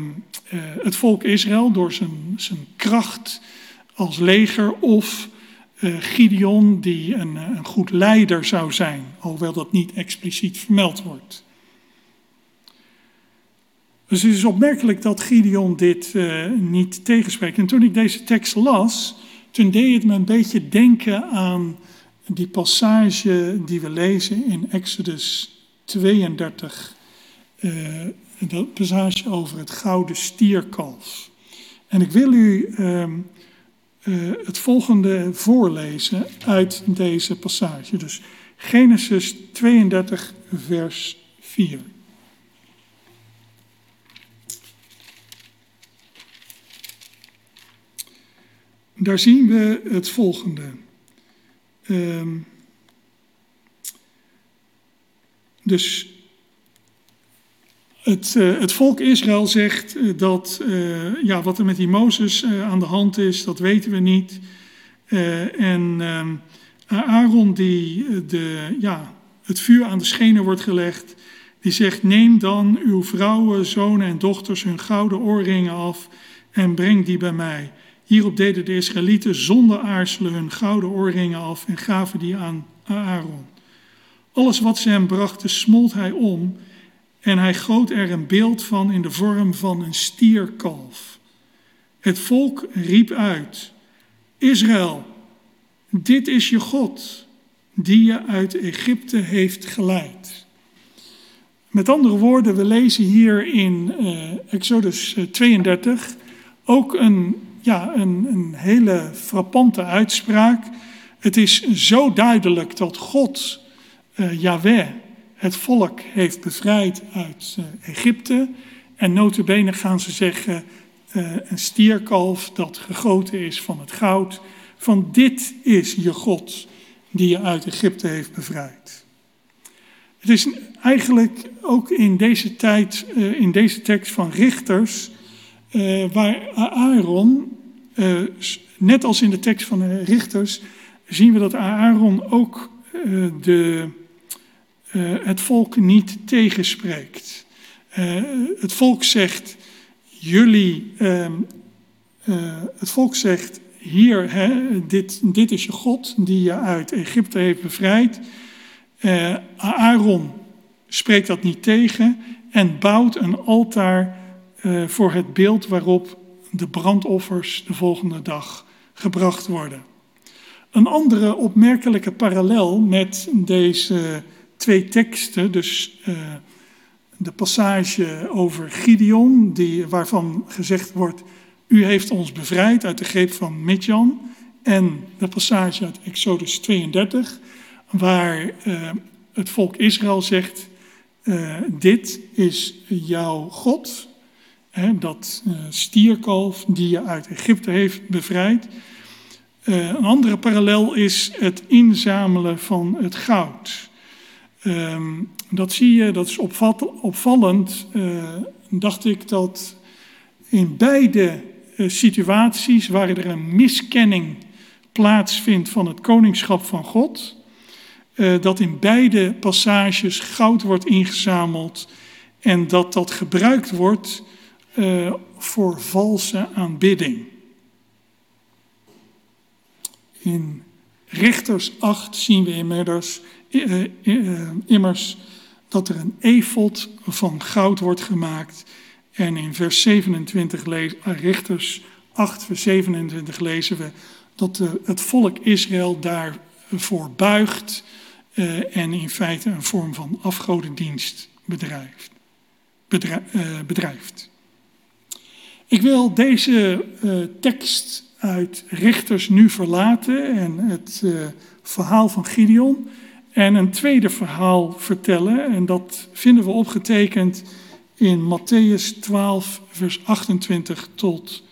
het volk Israël door zijn, zijn kracht als leger of Gideon, die een, eh, een, goed leider zou zijn, alhoewel dat niet expliciet vermeld wordt. Dus het is opmerkelijk dat Gideon dit uh, niet tegenspreekt. En toen ik deze tekst las, toen deed het me een beetje denken aan die passage die we lezen in Exodus 32. Uh, dat passage over het gouden stierkalf. En ik wil u uh, het volgende voorlezen uit deze passage. Dus Genesis 32, vers 4. daar zien we het volgende. Ehm, dus het, uh, het, volk Israël zegt uh, dat uh, ja, wat er met die Mozes aan de hand is, dat weten we niet. en ehm, Aaron, die de, ja, het vuur aan de schenen wordt gelegd, die zegt: Neem dan uw vrouwen, zonen en dochters hun gouden oorringen af en breng die bij mij. Hierop deden de Israëlieten zonder aarzelen hun gouden oorringen af en gaven die aan Aaron. Alles wat ze hem brachten, smolt hij om en hij goot er een beeld van in de vorm van een stierkalf. Het volk riep uit: Israël, dit is je God, die je uit Egypte heeft geleid. Met andere woorden, we lezen hier in uh, Exodus 32 ook een, ja, een, een hele frappante uitspraak. Het is zo duidelijk dat God, uh, Yahweh, het volk heeft bevrijd uit uh, Egypte. En notabene gaan ze zeggen, uh, een stierkalf dat gegoten is van het goud. Van dit is je God die je uit Egypte heeft bevrijd. Het is eigenlijk ook in deze tijd, uh, in deze tekst van Richters, waar Aaron, net als in de tekst van Richters, zien we dat Aaron ook de uh, het volk niet tegenspreekt. Uh, het volk zegt, jullie, uh, het volk zegt, hier, hè, dit, dit is je God die je uit Egypte heeft bevrijd. Aaron spreekt dat niet tegen en bouwt een altaar voor het beeld waarop de brandoffers de volgende dag gebracht worden. Een andere opmerkelijke parallel met deze twee teksten. Dus uh, de passage over Gideon, die, waarvan gezegd wordt: U heeft ons bevrijd uit de greep van Midjan. En de passage uit Exodus 32, waar uh, het volk Israël zegt: uh, Dit is jouw God. Dat stierkalf die je uit Egypte heeft bevrijd. een andere parallel is het inzamelen van het goud. Um, dat zie je, dat is opvallend. Uh, dacht ik dat in beide uh, situaties waar er een miskenning plaatsvindt van het koningschap van God, uh, dat in beide passages goud wordt ingezameld en dat dat gebruikt wordt voor valse aanbidding. In Richters 8 zien we inmiddels eh, eh, immers dat er een efot van goud wordt gemaakt. En in vers 27, eh, Richters 8, vers 27 lezen we dat het volk Israël daarvoor buigt en in feite een vorm van afgodendienst bedrijft. bedrijft. Ik wil deze tekst uit Richters nu verlaten en het verhaal van Gideon en een tweede verhaal vertellen. En dat vinden we opgetekend in Matthäus 12, vers 28 tot,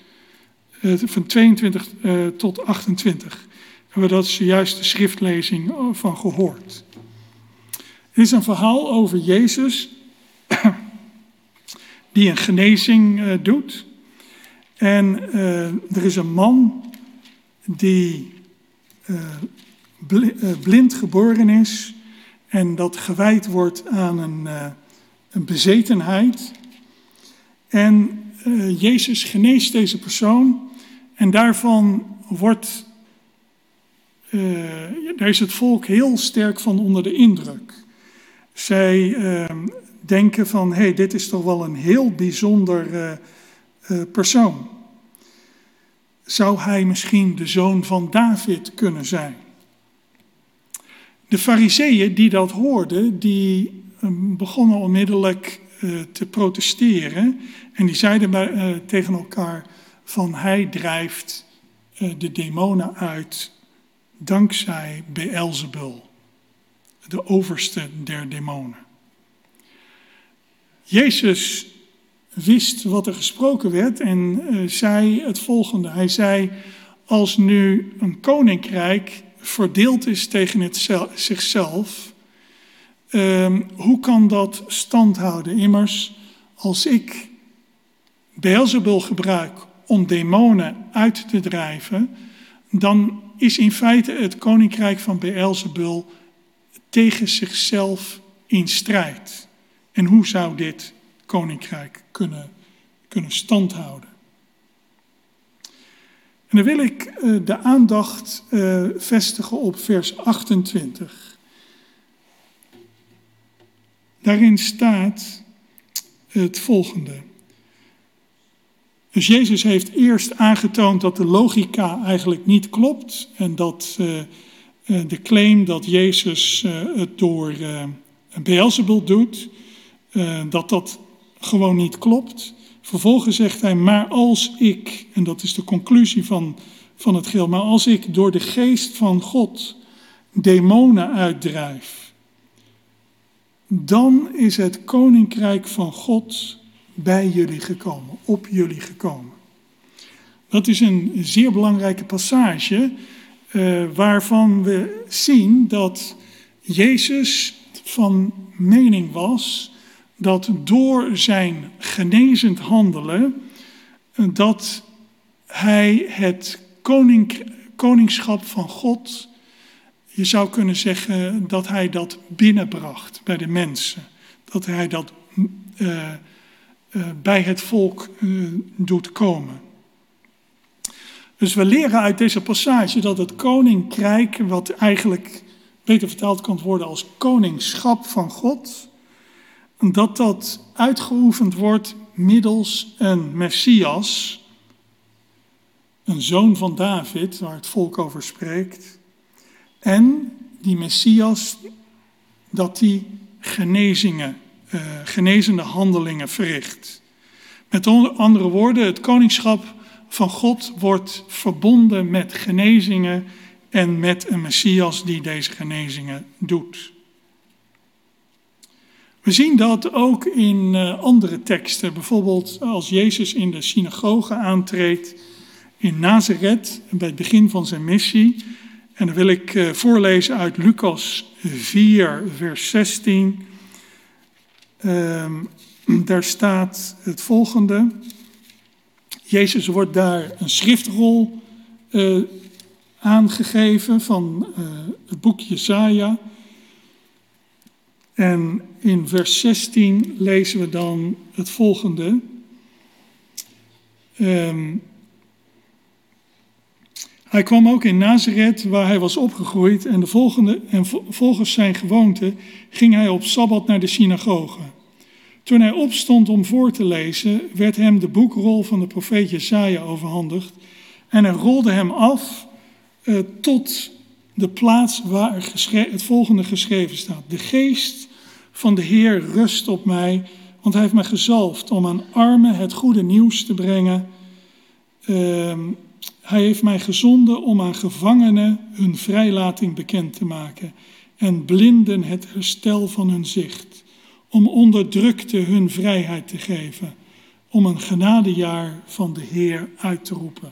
uh, van 22 uh, tot 28. En we dat zojuist de schriftlezing van gehoord. Het is een verhaal over Jezus (coughs) die een genezing doet. En er is een man die eh, blind geboren is en dat gewijd wordt aan een, uh, een bezetenheid. En uh, Jezus geneest deze persoon en daarvan wordt, daar is het volk heel sterk van onder de indruk. Zij denken van, hé, hey, dit is toch wel een heel bijzonder persoon. Zou hij misschien de zoon van David kunnen zijn? De fariseeën die dat hoorden, die ehm, begonnen onmiddellijk uh, te protesteren. En die zeiden uh, tegen elkaar van hij drijft uh, de demonen uit dankzij Beelzebul, de overste der demonen. Jezus wist wat er gesproken werd en zei het volgende. Hij zei, als nu een koninkrijk verdeeld is tegen het zel- zichzelf, ehm, hoe kan dat stand houden? Immers, als ik Beelzebul gebruik om demonen uit te drijven, dan is in feite het koninkrijk van Beelzebul tegen zichzelf in strijd. En hoe zou dit koninkrijk kunnen, kunnen standhouden? En dan wil ik eh, de aandacht eh, vestigen op vers 28. Daarin staat het volgende. Dus Jezus heeft eerst aangetoond dat de logica eigenlijk niet klopt en dat uh, de claim dat Jezus het door uh, Beelzebul doet, dat dat gewoon niet klopt. Vervolgens zegt hij, maar als ik, en dat is de conclusie van, van het geheel, maar als ik door de geest van God demonen uitdrijf, dan is het koninkrijk van God bij jullie gekomen, op jullie gekomen. Dat is een zeer belangrijke passage uh, waarvan we zien dat Jezus van mening was dat door zijn genezend handelen, dat hij het koning, koningschap van God, je zou kunnen zeggen dat hij dat binnenbracht bij de mensen. Dat hij dat uh, uh, bij het volk uh, doet komen. Dus we leren uit deze passage dat het koninkrijk, wat eigenlijk beter vertaald kan worden als koningschap van God, dat dat uitgeoefend wordt middels een Messias, een zoon van David, waar het volk over spreekt. En die Messias, dat die genezingen, uh, genezende handelingen verricht. Met andere woorden, het koningschap van God wordt verbonden met genezingen en met een Messias die deze genezingen doet. We zien dat ook in uh, andere teksten, bijvoorbeeld als Jezus in de synagoge aantreedt in Nazareth, bij het begin van zijn missie. En dan wil ik uh, voorlezen uit Lucas 4, vers 16. Uh, (clears throat) daar staat het volgende. Jezus wordt daar een schriftrol uh, aangegeven van het boek Jesaja. En in vers 16 lezen we dan het volgende. Um, hij kwam ook in Nazareth, waar hij was opgegroeid, en, de volgende, en volgens zijn gewoonte ging hij op sabbat naar de synagoge. Toen hij opstond om voor te lezen, werd hem de boekrol van de profeet Jesaja overhandigd. En hij rolde hem af uh, tot de plaats waar het volgende geschreven staat. De geest van de Heer rust op mij, want hij heeft mij gezalfd om aan armen het goede nieuws te brengen. Uh, hij heeft mij gezonden om aan gevangenen hun vrijlating bekend te maken en blinden het herstel van hun zicht, om onderdrukte hun vrijheid te geven, om een genadejaar van de Heer uit te roepen.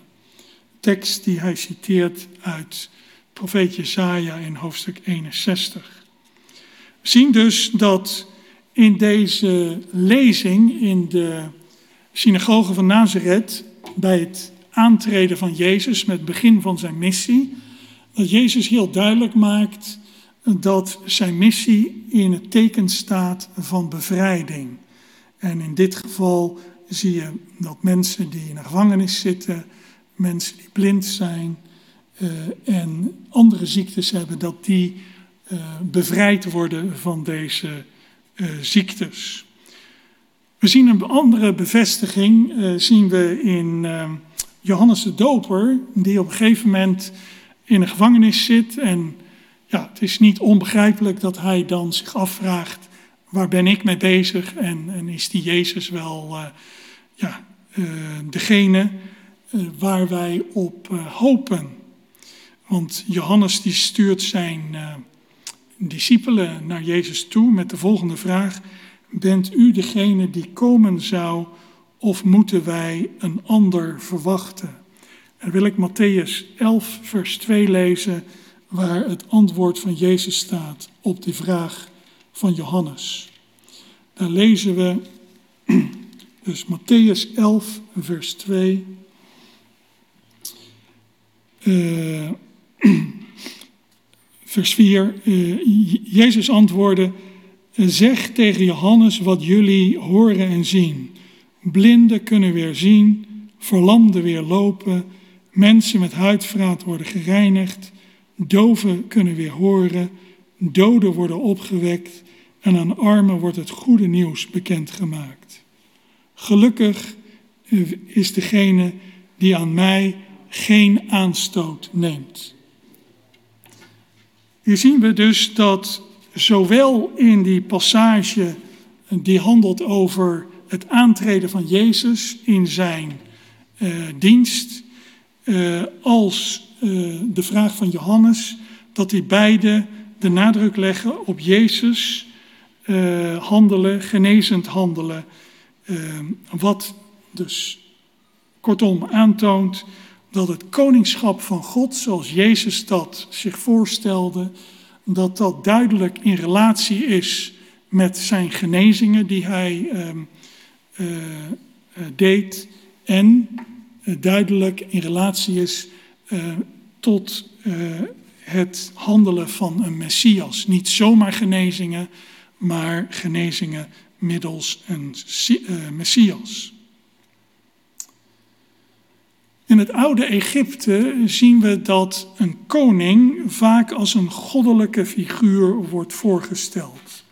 Tekst die hij citeert uit profeet Jesaja in hoofdstuk 61. We zien dus dat in deze lezing in de synagoge van Nazareth, bij het aantreden van Jezus met het begin van zijn missie, dat Jezus heel duidelijk maakt dat zijn missie in het teken staat van bevrijding. En in dit geval zie je dat mensen die in de gevangenis zitten, mensen die blind zijn uh, en andere ziektes hebben, dat die uh, bevrijd worden van deze uh, ziektes. We zien een andere bevestiging, zien we in Johannes de Doper, die op een gegeven moment in een gevangenis zit. En ja, het is niet onbegrijpelijk dat hij dan zich afvraagt, waar ben ik mee bezig? En, en is die Jezus wel ja, degene waar wij op hopen? Want Johannes die stuurt zijn discipelen naar Jezus toe met de volgende vraag. Bent u degene die komen zou of moeten wij een ander verwachten? En wil ik Matthäus 11, vers 2 lezen, waar het antwoord van Jezus staat op die vraag van Johannes. Daar lezen we (clears throat) dus Matthäus 11, vers 2. Uh, (clears throat) vers 4. Uh, Jezus antwoordde: Zeg tegen Johannes wat jullie horen en zien. Blinden kunnen weer zien, verlamden weer lopen, mensen met huidvraat worden gereinigd, doven kunnen weer horen, doden worden opgewekt en aan armen wordt het goede nieuws bekendgemaakt. Gelukkig is degene die aan mij geen aanstoot neemt. Hier zien we dus dat zowel in die passage die handelt over het aantreden van Jezus in zijn uh, dienst, uh, als uh, de vraag van Johannes, dat die beide de nadruk leggen op Jezus handelen, genezend handelen. wat dus kortom aantoont dat het koningschap van God, zoals Jezus dat zich voorstelde, dat dat duidelijk in relatie is met zijn genezingen die hij uh, uh, deed en uh, duidelijk in relatie is tot het handelen van een Messias. Niet zomaar genezingen, maar genezingen middels een Messias. In het oude Egypte zien we dat een koning vaak als een goddelijke figuur wordt voorgesteld.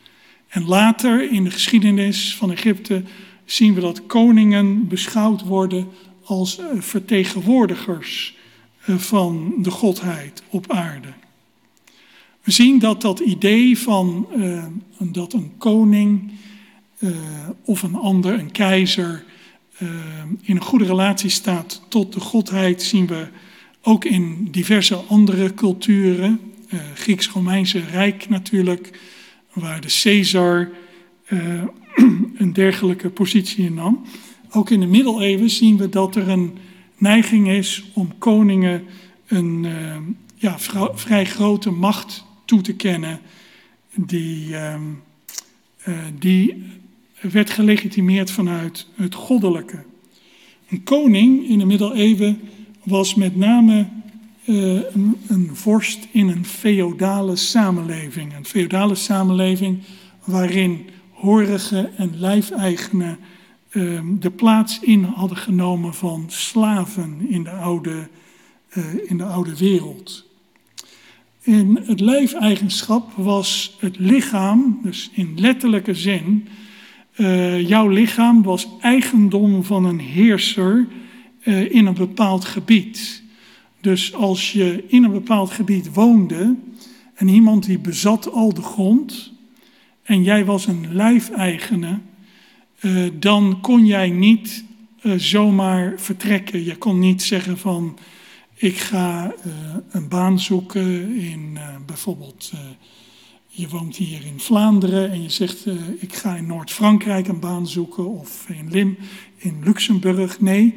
En later in de geschiedenis van Egypte zien we dat koningen beschouwd worden als eh, vertegenwoordigers eh, van de godheid op aarde. We zien dat dat idee van uh, dat een koning of een ander, een keizer, in een goede relatie staat tot de godheid, zien we ook in diverse andere culturen. Grieks-Romeinse Rijk natuurlijk, waar de Caesar (clears throat) een dergelijke positie innam. Ook in de middeleeuwen zien we dat er een neiging is om koningen een uh, ja, vrij grote macht toe te kennen, die, uh, uh, die werd gelegitimeerd vanuit het goddelijke. Een koning in de middeleeuwen was met name een, een vorst in een feodale samenleving. Een feodale samenleving waarin horigen en lijfeigenen uh, de plaats in hadden genomen van slaven in de oude, uh, in de oude wereld. In het lijfeigenschap was het lichaam, dus in letterlijke zin, uh, jouw lichaam was eigendom van een heerser uh, in een bepaald gebied. Dus als je in een bepaald gebied woonde en iemand die bezat al de grond, en jij was een lijfeigene, uh, dan kon jij niet zomaar vertrekken. Je kon niet zeggen van ik ga een baan zoeken in bijvoorbeeld, je woont hier in Vlaanderen en je zegt ik ga in Noord-Frankrijk een baan zoeken of in Lim, in Luxemburg. Nee,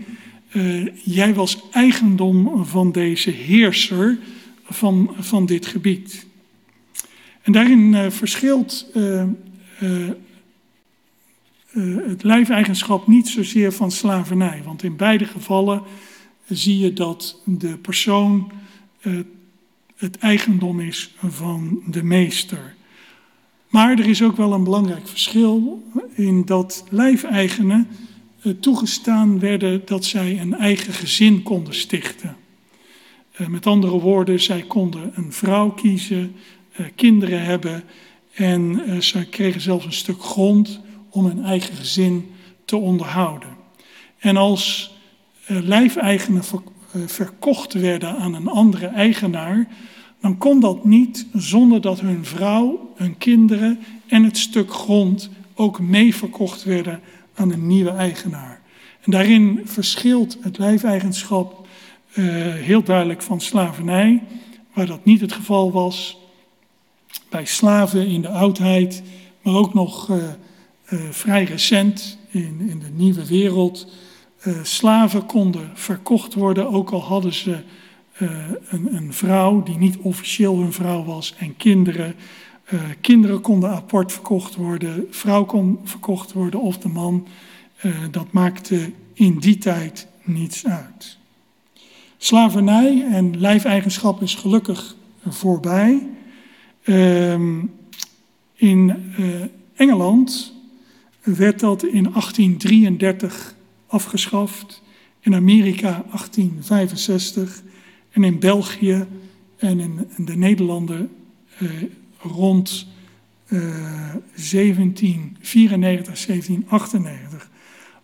jij was eigendom van deze heerser van, van dit gebied. En daarin uh, verschilt het lijfeigenschap niet zozeer van slavernij. Want in beide gevallen zie je dat de persoon het eigendom is van de meester. Maar er is ook wel een belangrijk verschil in dat lijfeigenen toegestaan werden dat zij een eigen gezin konden stichten. Met andere woorden, zij konden een vrouw kiezen, uh, kinderen hebben. En ze kregen zelfs een stuk grond om hun eigen gezin te onderhouden. En als lijfeigenen ver, verkocht werden aan een andere eigenaar, dan kon dat niet zonder dat hun vrouw, hun kinderen en het stuk grond ook mee verkocht werden aan een nieuwe eigenaar. En daarin verschilt het lijfeigenschap uh, heel duidelijk van slavernij, waar dat niet het geval was bij slaven in de oudheid, maar ook nog uh, uh, vrij recent in, in, de nieuwe wereld, Eh, slaven konden verkocht worden, ook al hadden ze eh, een, een, vrouw die niet officieel hun vrouw was en kinderen. Uh, kinderen konden apart verkocht worden, vrouw kon verkocht worden of de man. dat maakte in die tijd niets uit. Slavernij en lijfeigenschap is gelukkig voorbij. Ehm, in Engeland werd dat in 1833 afgeschaft. In Amerika 1865 en in België en in, de Nederlanden eh, rond eh, 1794, 1798.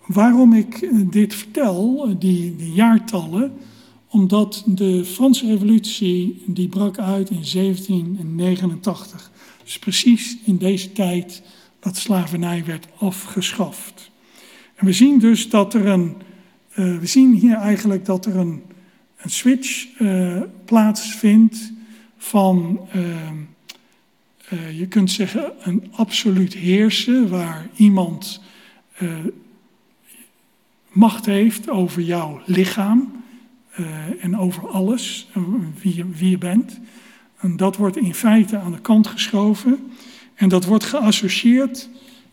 Waarom ik eh, dit vertel, eh, die, jaartallen, omdat de Franse revolutie die brak uit in 1789. Dus precies in deze tijd dat slavernij werd afgeschaft. En we zien dus dat er een, uh, we zien hier eigenlijk dat er een, een switch uh, plaatsvindt van, uh, je kunt zeggen, een absoluut heersen, waar iemand macht heeft over jouw lichaam en over alles, wie je, wie je bent. En dat wordt in feite aan de kant geschoven en dat wordt geassocieerd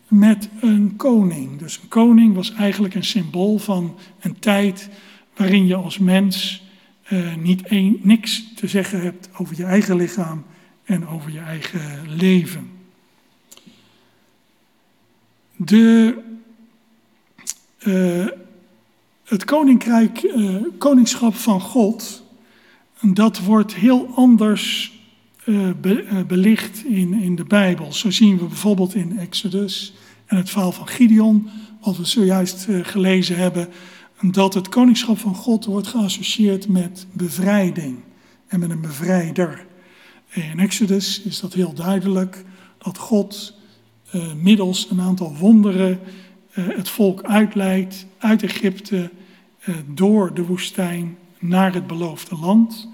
met een koning. Dus een koning was eigenlijk een symbool van een tijd waarin je als mens uh, niet een, niks te zeggen hebt over je eigen lichaam en over je eigen leven. De, uh, het koninkrijk, uh, koningschap van God, dat wordt heel anders be, belicht in, in de Bijbel. Zo zien we bijvoorbeeld in Exodus en het verhaal van Gideon, wat we zojuist gelezen hebben, dat het koningschap van God wordt geassocieerd met bevrijding en met een bevrijder. In Exodus is dat heel duidelijk dat God uh, middels een aantal wonderen uh, het volk uitleidt uit Egypte door de woestijn naar het beloofde land.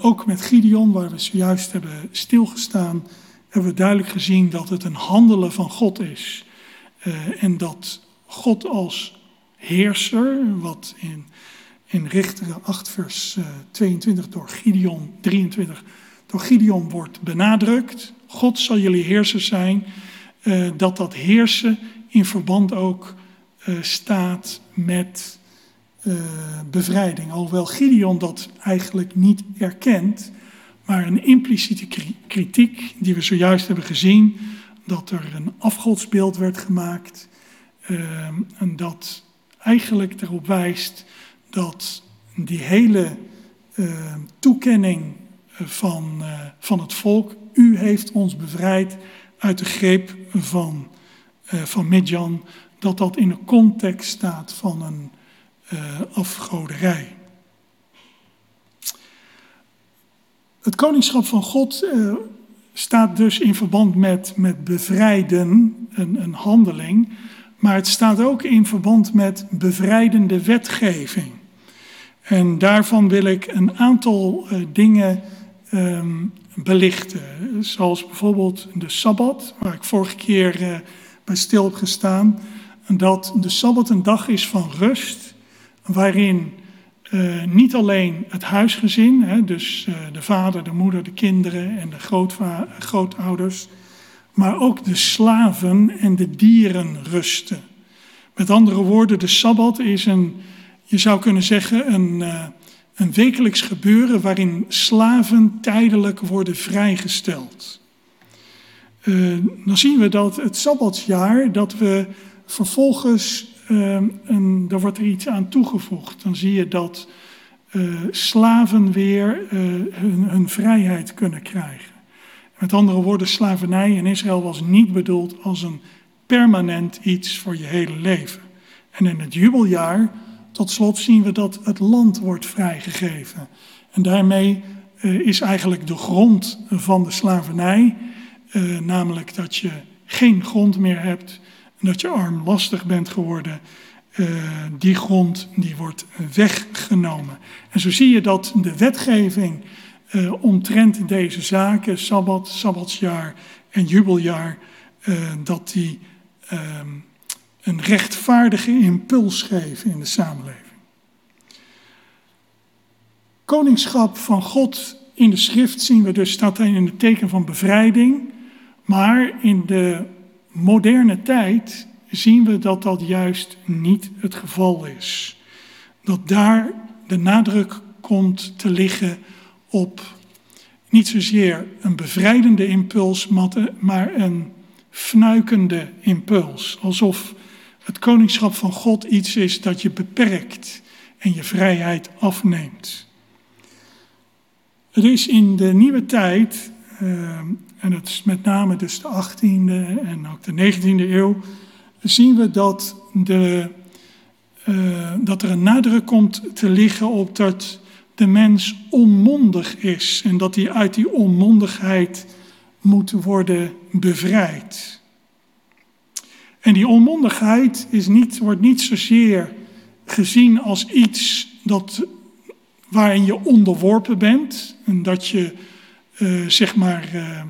ook met Gideon, waar we zojuist hebben stilgestaan, hebben we duidelijk gezien dat het een handelen van God is. En dat God als heerser, wat in, in Richteren 8 vers uh, 22 door Gideon 23 door Gideon wordt benadrukt. God zal jullie heerser zijn. Uh, dat dat heersen in verband ook staat met bevrijding. Alhoewel Gideon dat eigenlijk niet erkent, maar een impliciete kritiek die we zojuist hebben gezien, dat er een afgodsbeeld werd gemaakt uh, en dat eigenlijk erop wijst dat die hele uh, toekenning van, uh, van het volk, u heeft ons bevrijd uit de greep van, van Midjan, dat dat in een context staat van een afgoderij. Het koningschap van God staat dus in verband met, met bevrijden, een, een handeling. Maar het staat ook in verband met bevrijdende wetgeving. En daarvan wil ik een aantal uh, dingen um, belichten. Zoals bijvoorbeeld de Sabbat, waar ik vorige keer uh, bij stil heb gestaan. Dat de Sabbat een dag is van rust, waarin uh, niet alleen het huisgezin, hè, dus de vader, de moeder, de kinderen en de grootouders, maar ook de slaven en de dieren rusten. Met andere woorden, de Sabbat is een, je zou kunnen zeggen, een, uh, een wekelijks gebeuren waarin slaven tijdelijk worden vrijgesteld. dan zien we dat het Sabbatsjaar, dat we vervolgens en daar wordt er iets aan toegevoegd. Dan zie je dat slaven weer hun, vrijheid kunnen krijgen. Met andere woorden, slavernij in Israël was niet bedoeld als een permanent iets voor je hele leven. En in het jubeljaar, tot slot, zien we dat het land wordt vrijgegeven. En daarmee uh, is eigenlijk de grond van de slavernij, namelijk dat je geen grond meer hebt dat je armlastig bent geworden, uh, die grond die wordt weggenomen. En zo zie je dat de wetgeving uh, omtrent deze zaken, Sabbat, Sabbatsjaar en jubeljaar, uh, dat die ehm, een rechtvaardige impuls geven in de samenleving. Koningschap van God in de schrift zien we dus staat in het teken van bevrijding, maar in de moderne tijd zien we dat dat juist niet het geval is. Dat daar de nadruk komt te liggen op niet zozeer een bevrijdende impuls, maar een fnuikende impuls. Alsof het koningschap van God iets is dat je beperkt en je vrijheid afneemt. Het is in de nieuwe tijd, uh, en het is met name dus de 18e en ook de 19e eeuw, zien we dat, de, uh, dat er een nadruk komt te liggen op dat de mens onmondig is en dat hij uit die onmondigheid moet worden bevrijd. En die onmondigheid is niet, wordt niet zozeer gezien als iets dat, waarin je onderworpen bent en dat je uh, zeg maar uh,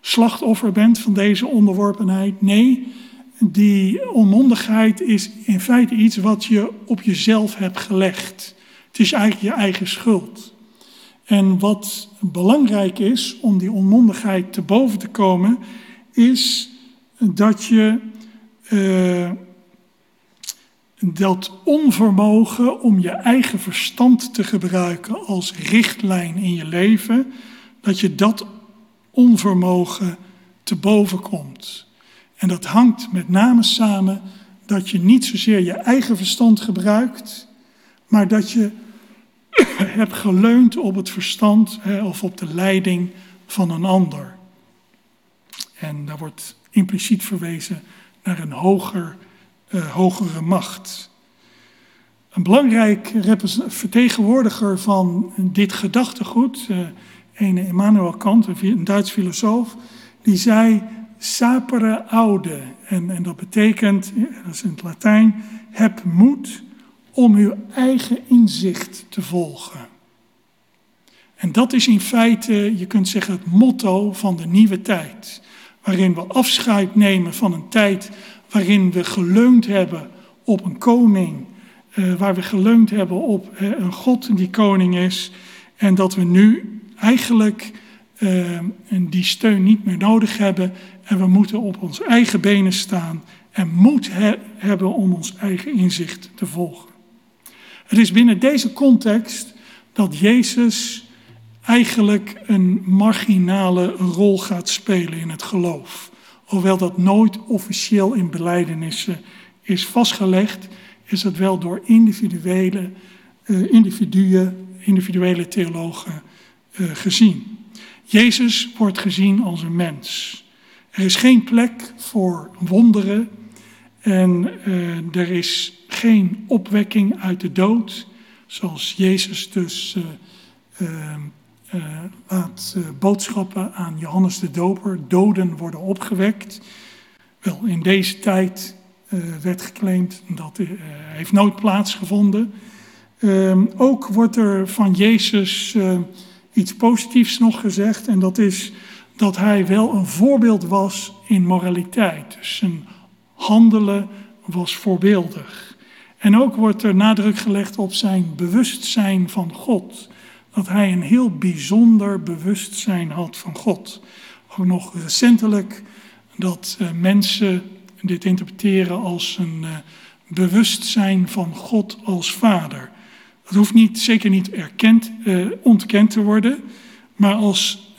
slachtoffer bent van deze onderworpenheid. Nee, die onmondigheid is in feite iets wat je op jezelf hebt gelegd. Is eigenlijk je eigen schuld. En wat belangrijk is om die onmondigheid te boven te komen, is dat je uh, dat onvermogen om je eigen verstand te gebruiken als richtlijn in je leven, dat je dat onvermogen te boven komt. En dat hangt met name samen dat je niet zozeer je eigen verstand gebruikt, maar dat je (coughs) hebt geleund op het verstand hè, of op de leiding van een ander. En daar wordt impliciet verwezen naar een hoger, uh, hogere macht. Een belangrijk vertegenwoordiger van dit gedachtegoed, uh, ene Immanuel Kant, een Duits filosoof, die zei sapere aude. En, en dat betekent, dat is in het Latijn, heb moed om uw eigen inzicht te volgen. En dat is in feite, je kunt zeggen, het motto van de nieuwe tijd. Waarin we afscheid nemen van een tijd waarin we geleund hebben op een koning. Uh, waar we geleund hebben op uh, een God die koning is. En dat we nu eigenlijk uh, die steun niet meer nodig hebben. En we moeten op onze eigen benen staan en moed he hebben om ons eigen inzicht te volgen. Het is binnen deze context dat Jezus eigenlijk een marginale rol gaat spelen in het geloof. Hoewel dat nooit officieel in beleidenissen is vastgelegd, is het wel door individuele, uh, individuen, individuele theologen uh, gezien. Jezus wordt gezien als een mens. Er is geen plek voor wonderen en uh, er is geen opwekking uit de dood, zoals Jezus dus uh, uh, laat boodschappen aan Johannes de Doper, doden worden opgewekt. Wel, in deze tijd werd geclaimd dat heeft nooit plaatsgevonden. Ehm, ook wordt er van Jezus iets positiefs nog gezegd en dat is dat hij wel een voorbeeld was in moraliteit. Dus zijn handelen was voorbeeldig. En ook wordt er nadruk gelegd op zijn bewustzijn van God. Dat hij een heel bijzonder bewustzijn had van God. Ook nog recentelijk dat uh, mensen dit interpreteren als een uh, bewustzijn van God als Vader. Dat hoeft niet, zeker niet erkend, uh, ontkend te worden, maar als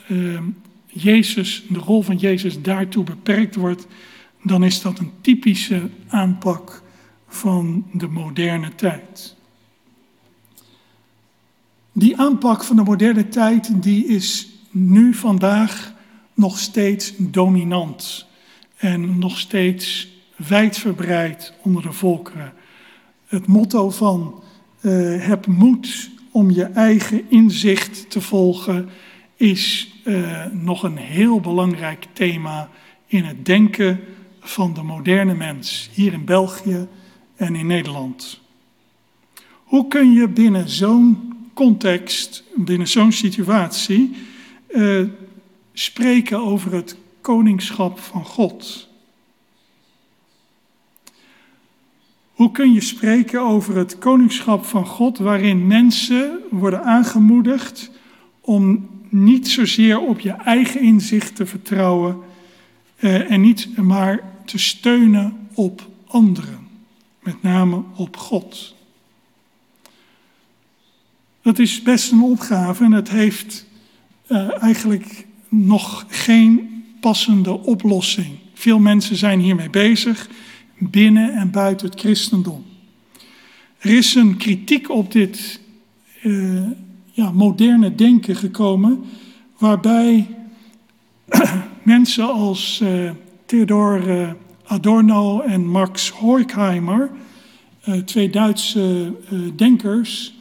Jezus, de rol van Jezus daartoe beperkt wordt, dan is dat een typische aanpak van de moderne tijd. Die aanpak van de moderne tijd die is nu vandaag nog steeds dominant en nog steeds wijdverbreid onder de volkeren. Het motto van uh, heb moed om je eigen inzicht te volgen is uh, nog een heel belangrijk thema in het denken van de moderne mens hier in België en in Nederland. Hoe kun je binnen zo'n context, binnen zo'n situatie, uh, spreken over het koningschap van God? Hoe kun je spreken over het koningschap van God waarin mensen worden aangemoedigd om niet zozeer op je eigen inzicht te vertrouwen eh, en niet maar te steunen op anderen, met name op God? Dat is best een opgave en het heeft uh, eigenlijk nog geen passende oplossing. Veel mensen zijn hiermee bezig, binnen en buiten het christendom. Er is een kritiek op dit uh, ja, moderne denken gekomen, waarbij (clears throat) mensen als uh, Theodor uh, Adorno en Max Horkheimer, twee Duitse denkers,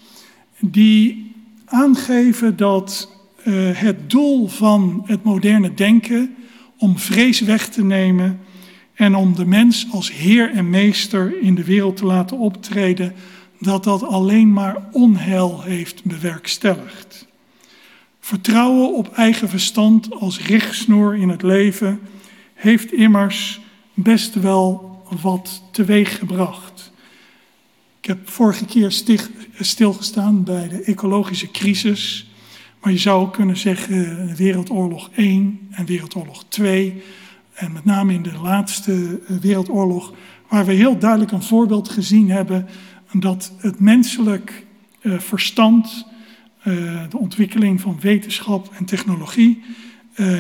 die aangeven dat uh, het doel van het moderne denken om vrees weg te nemen en om de mens als heer en meester in de wereld te laten optreden, dat dat alleen maar onheil heeft bewerkstelligd. Vertrouwen op eigen verstand als richtsnoer in het leven heeft immers best wel wat teweeggebracht. Ik heb vorige keer stilgestaan bij de ecologische crisis. Maar je zou kunnen zeggen Wereldoorlog 1 en Wereldoorlog 2. En met name in de laatste eh, Wereldoorlog, waar we heel duidelijk een voorbeeld gezien hebben dat het menselijk uh, verstand, de ontwikkeling van wetenschap en technologie,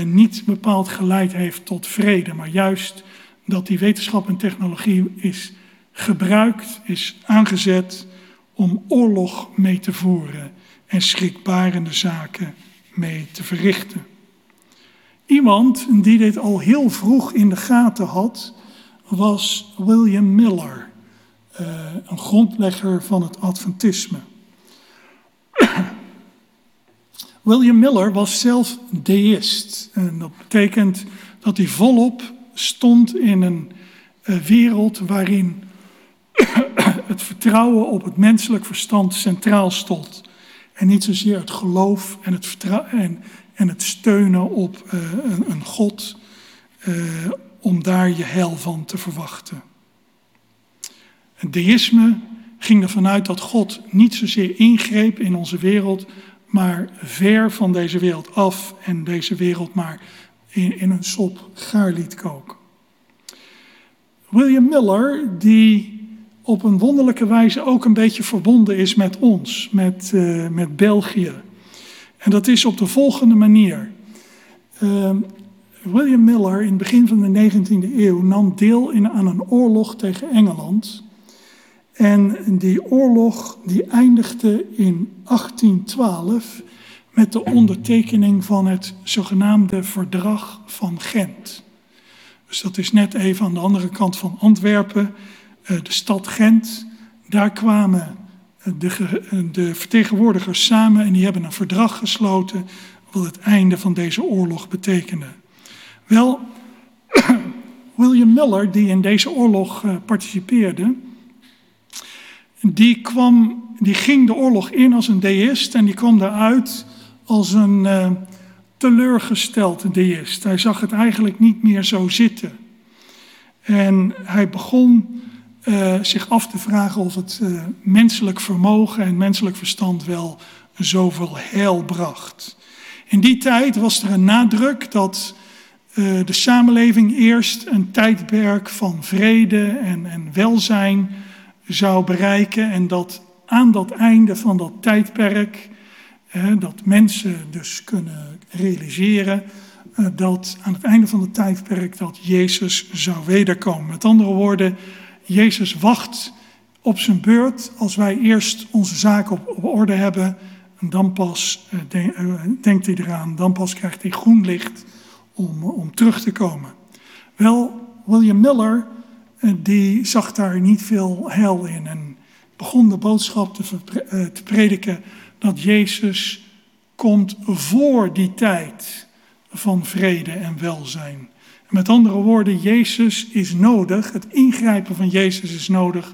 niet bepaald geleid heeft tot vrede, maar juist dat die wetenschap en technologie is gebruikt, is aangezet om oorlog mee te voeren en schrikbarende zaken mee te verrichten. Iemand die dit al heel vroeg in de gaten had, was William Miller, uh, een grondlegger van het Adventisme. William Miller was zelf deïst. En dat betekent dat hij volop stond in een uh, wereld waarin (coughs) het vertrouwen op het menselijk verstand centraal stond. En niet zozeer het geloof en het, en, en het steunen op uh, een, een, God uh, om daar je heil van te verwachten. Het deïsme ging ervan uit dat God niet zozeer ingreep in onze wereld, maar ver van deze wereld af en deze wereld maar in, een sop gaar liet koken. William Miller, die op een wonderlijke wijze ook een beetje verbonden is met ons, met, uh, met België. En dat is op de volgende manier. Uh, William Miller in het begin van de 19e eeuw nam deel aan een oorlog tegen Engeland. En die oorlog die eindigde in 1812 met de ondertekening van het zogenaamde Verdrag van Gent. Dus dat is net even aan de andere kant van Antwerpen. Eh, de stad Gent. Daar kwamen eh, de, eh, de vertegenwoordigers samen en die hebben een verdrag gesloten wat het einde van deze oorlog betekende. Wel, (clears throat) William Miller, die in deze oorlog participeerde, die, kwam, die ging de oorlog in als een deïst en die kwam daaruit als een uh, teleurgesteld deïst. Hij zag het eigenlijk niet meer zo zitten. En hij begon uh, zich af te vragen of het uh, menselijk vermogen en menselijk verstand wel zoveel heil bracht. In die tijd was er een nadruk dat de samenleving eerst een tijdperk van vrede en, en welzijn zou bereiken en dat aan dat einde van dat tijdperk, dat mensen dus kunnen realiseren dat aan het einde van het tijdperk dat Jezus zou wederkomen. Met andere woorden, Jezus wacht op zijn beurt als wij eerst onze zaken op, op orde hebben. En dan pas de, uh, denkt hij eraan, dan pas krijgt hij groen licht om, om terug te komen. Wel, William Miller, die zag daar niet veel heil in en begon de boodschap te, te prediken dat Jezus komt voor die tijd van vrede en welzijn. Met andere woorden, Jezus is nodig, het ingrijpen van Jezus is nodig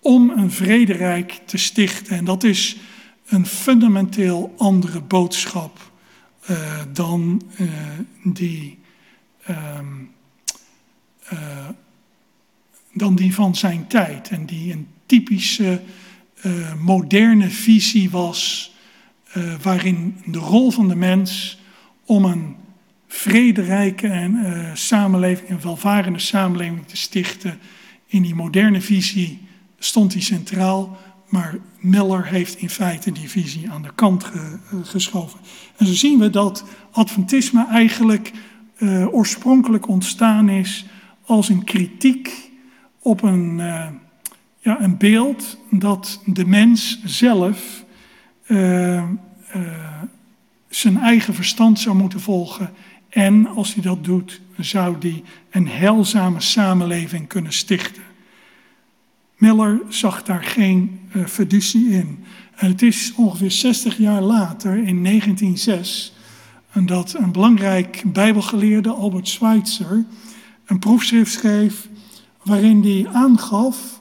om een vrederijk te stichten. En dat is een fundamenteel andere boodschap uh, dan uh, die, uh, dan die van zijn tijd. En die een typische uh, moderne visie was, uh, waarin de rol van de mens om een vrederijke en, uh, samenleving, een welvarende samenleving te stichten, in die moderne visie stond hij centraal. Maar Miller heeft in feite die visie aan de kant ge, geschoven. En zo zien we dat Adventisme eigenlijk oorspronkelijk ontstaan is als een kritiek op een, ja, een beeld dat de mens zelf uh, uh, zijn eigen verstand zou moeten volgen. En als hij dat doet, zou hij een heilzame samenleving kunnen stichten. Miller zag daar geen fiducie in. En het is ongeveer 60 jaar later, in 1906, dat een belangrijk bijbelgeleerde, Albert Schweitzer, een proefschrift schreef waarin hij aangaf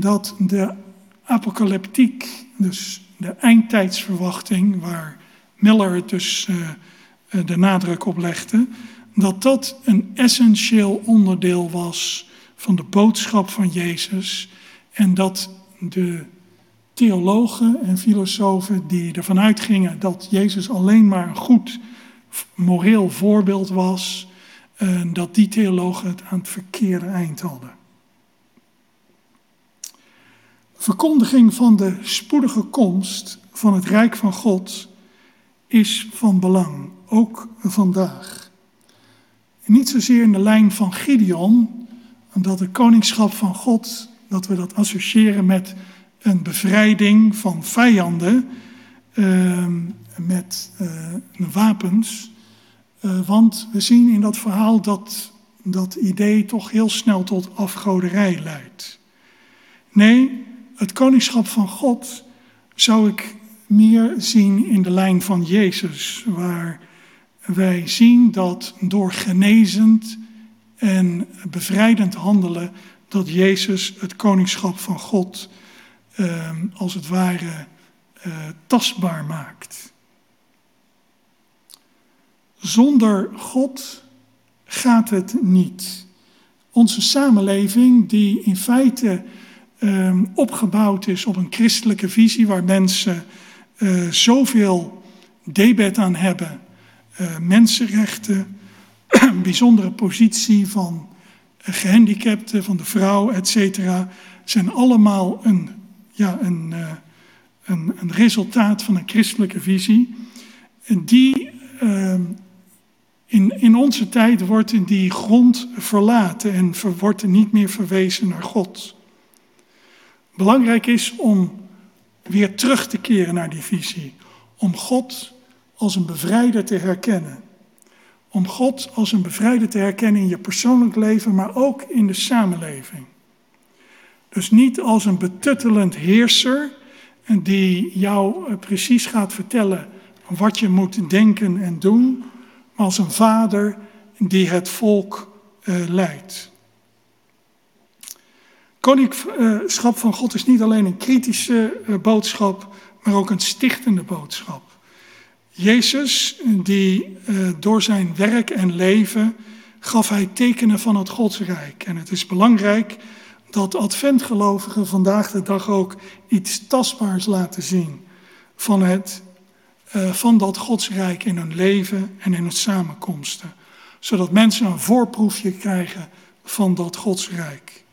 dat de apocalyptiek, dus de eindtijdsverwachting, waar Miller het dus uh, de nadruk op legde, dat dat een essentieel onderdeel was van de boodschap van Jezus en dat de theologen en filosofen die ervan uitgingen dat Jezus alleen maar een goed moreel voorbeeld was, dat die theologen het aan het verkeerde eind hadden. Verkondiging van de spoedige komst van het Rijk van God is van belang, ook vandaag. Niet zozeer in de lijn van Gideon, dat het koningschap van God, dat we dat associëren met een bevrijding van vijanden uh, met uh, wapens. Uh, want we zien in dat verhaal dat dat idee toch heel snel tot afgoderij leidt. Nee, het koningschap van God zou ik meer zien in de lijn van Jezus, waar wij zien dat door genezend en bevrijdend handelen, dat Jezus het koningschap van God uh, als het ware uh, tastbaar maakt. Zonder God gaat het niet. Onze samenleving, die in feite uh, opgebouwd is op een christelijke visie, waar mensen uh, zoveel debet aan hebben, uh, mensenrechten, (clears throat) bijzondere positie van gehandicapten, van de vrouw, et cetera, zijn allemaal een, ja, een, een, een resultaat van een christelijke visie. En die ehm, in, in onze tijd wordt die grond verlaten en wordt er niet meer verwezen naar God. Belangrijk is om weer terug te keren naar die visie. Om God als een bevrijder te herkennen. Om God als een bevrijder te herkennen in je persoonlijk leven, maar ook in de samenleving. Dus niet als een betuttelend heerser die jou precies gaat vertellen wat je moet denken en doen, maar als een vader die het volk uh, leidt. Koningschap van God is niet alleen een kritische uh, boodschap, maar ook een stichtende boodschap. Jezus, die uh, door zijn werk en leven gaf hij tekenen van het Godsrijk. En het is belangrijk dat adventgelovigen vandaag de dag ook iets tastbaars laten zien van het uh, van dat Godsrijk in hun leven en in hun samenkomsten. Zodat mensen een voorproefje krijgen van dat Godsrijk.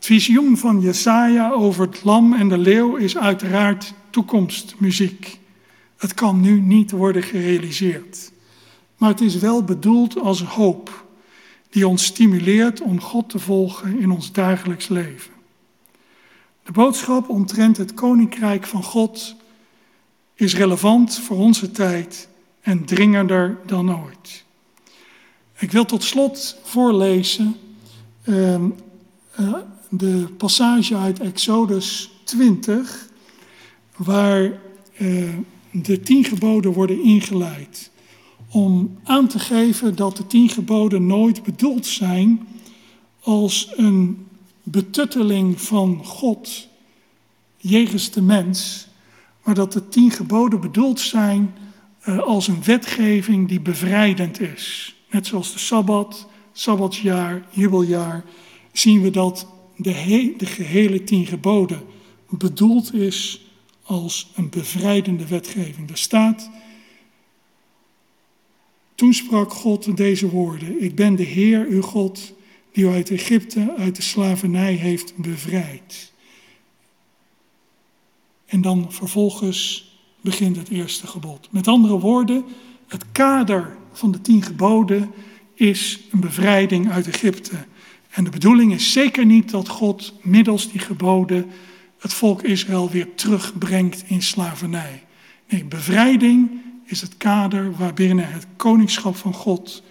Het visioen van Jesaja over het lam en de leeuw is uiteraard toekomstmuziek. Het kan nu niet worden gerealiseerd. Maar het is wel bedoeld als hoop die ons stimuleert om God te volgen in ons dagelijks leven. De boodschap omtrent het koninkrijk van God is relevant voor onze tijd en dringender dan ooit. Ik wil tot slot voorlezen uh, uh, de passage uit Exodus 20, waar uh, de tien geboden worden ingeleid. Om aan te geven dat de tien geboden nooit bedoeld zijn als een betutteling van God jegens de mens, maar dat de tien geboden bedoeld zijn uh, als een wetgeving die bevrijdend is. Net zoals de Sabbat, Sabbatsjaar, jubeljaar zien we dat de, he de gehele tien geboden bedoeld is als een bevrijdende wetgeving. Er staat, toen sprak God deze woorden, ik ben de Heer uw God die u uit Egypte, uit de slavernij heeft bevrijd. En dan vervolgens begint het eerste gebod. Met andere woorden, het kader van de tien geboden is een bevrijding uit Egypte. En de bedoeling is zeker niet dat God middels die geboden het volk Israël weer terugbrengt in slavernij. Nee, bevrijding is het kader waarbinnen het koningschap van God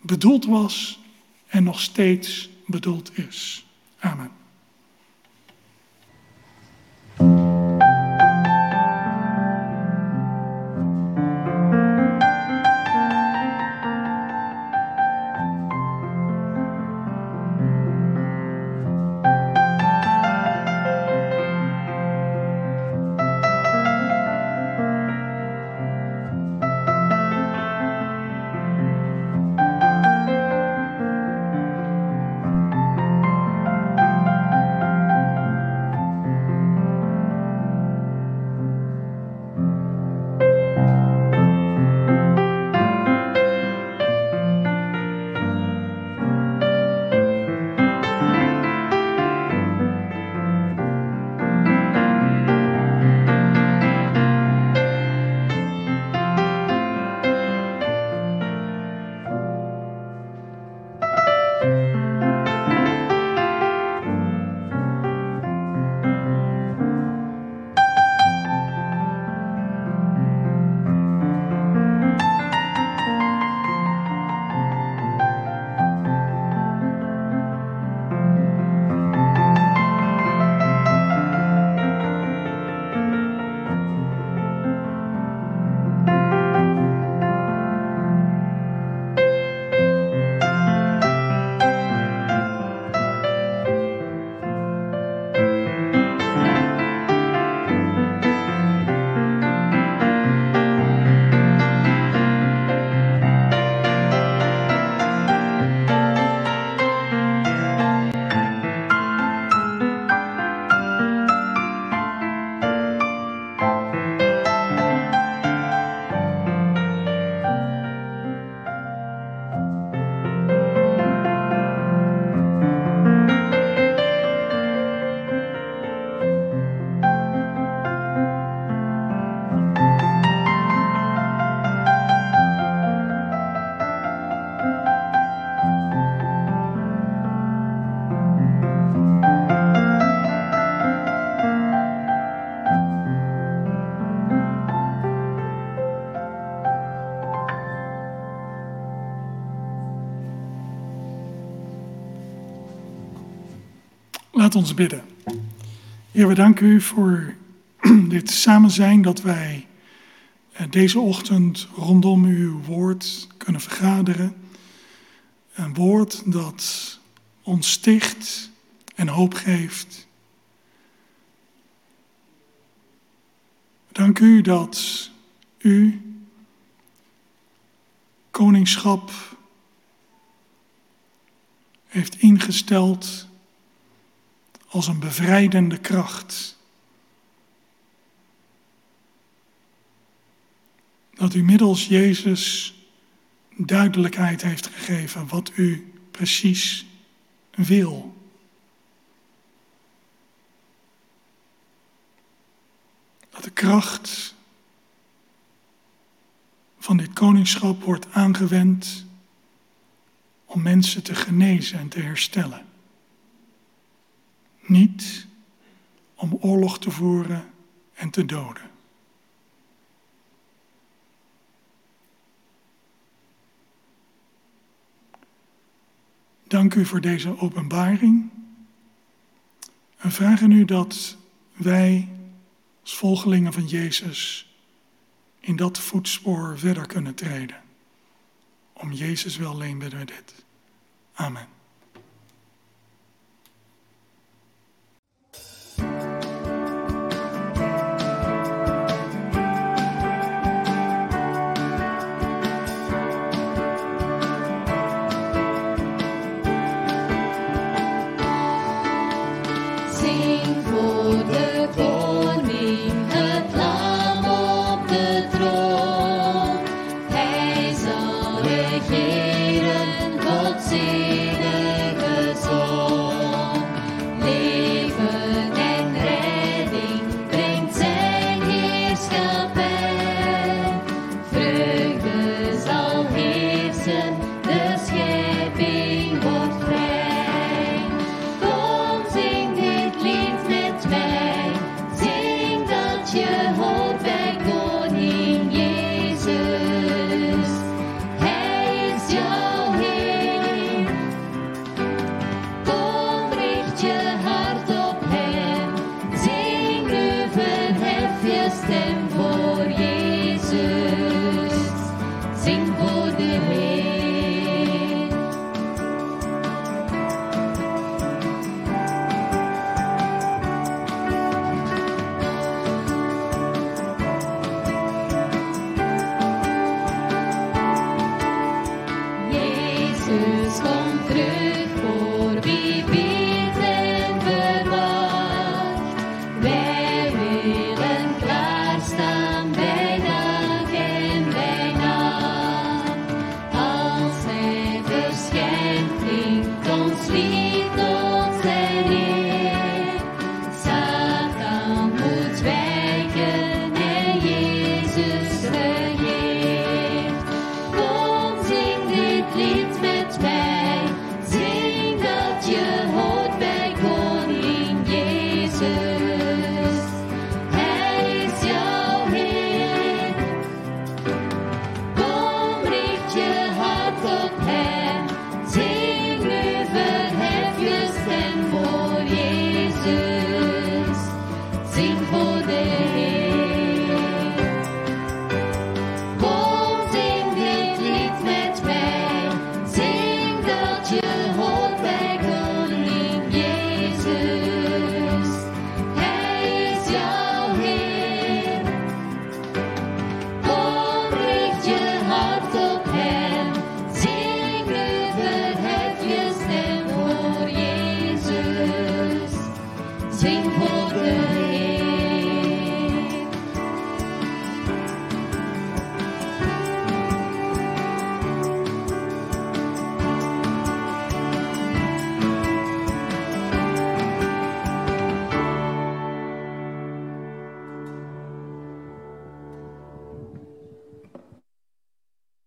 bedoeld was en nog steeds bedoeld is. Amen. Laat ons bidden. Heer, we danken u voor (clears throat) dit samen zijn dat wij eh, deze ochtend rondom uw woord kunnen vergaderen. Een woord dat ons sticht en hoop geeft. Dank u dat u koningschap heeft ingesteld als een bevrijdende kracht. Dat u middels Jezus duidelijkheid heeft gegeven wat u precies wil. Dat de kracht van dit koningschap wordt aangewend om mensen te genezen en te herstellen. Niet om oorlog te voeren en te doden. Dank u voor deze openbaring. En vragen u dat wij als volgelingen van Jezus in dat voetspoor verder kunnen treden. Om Jezus wel alleen bidden we dit. Amen. sing for the morning.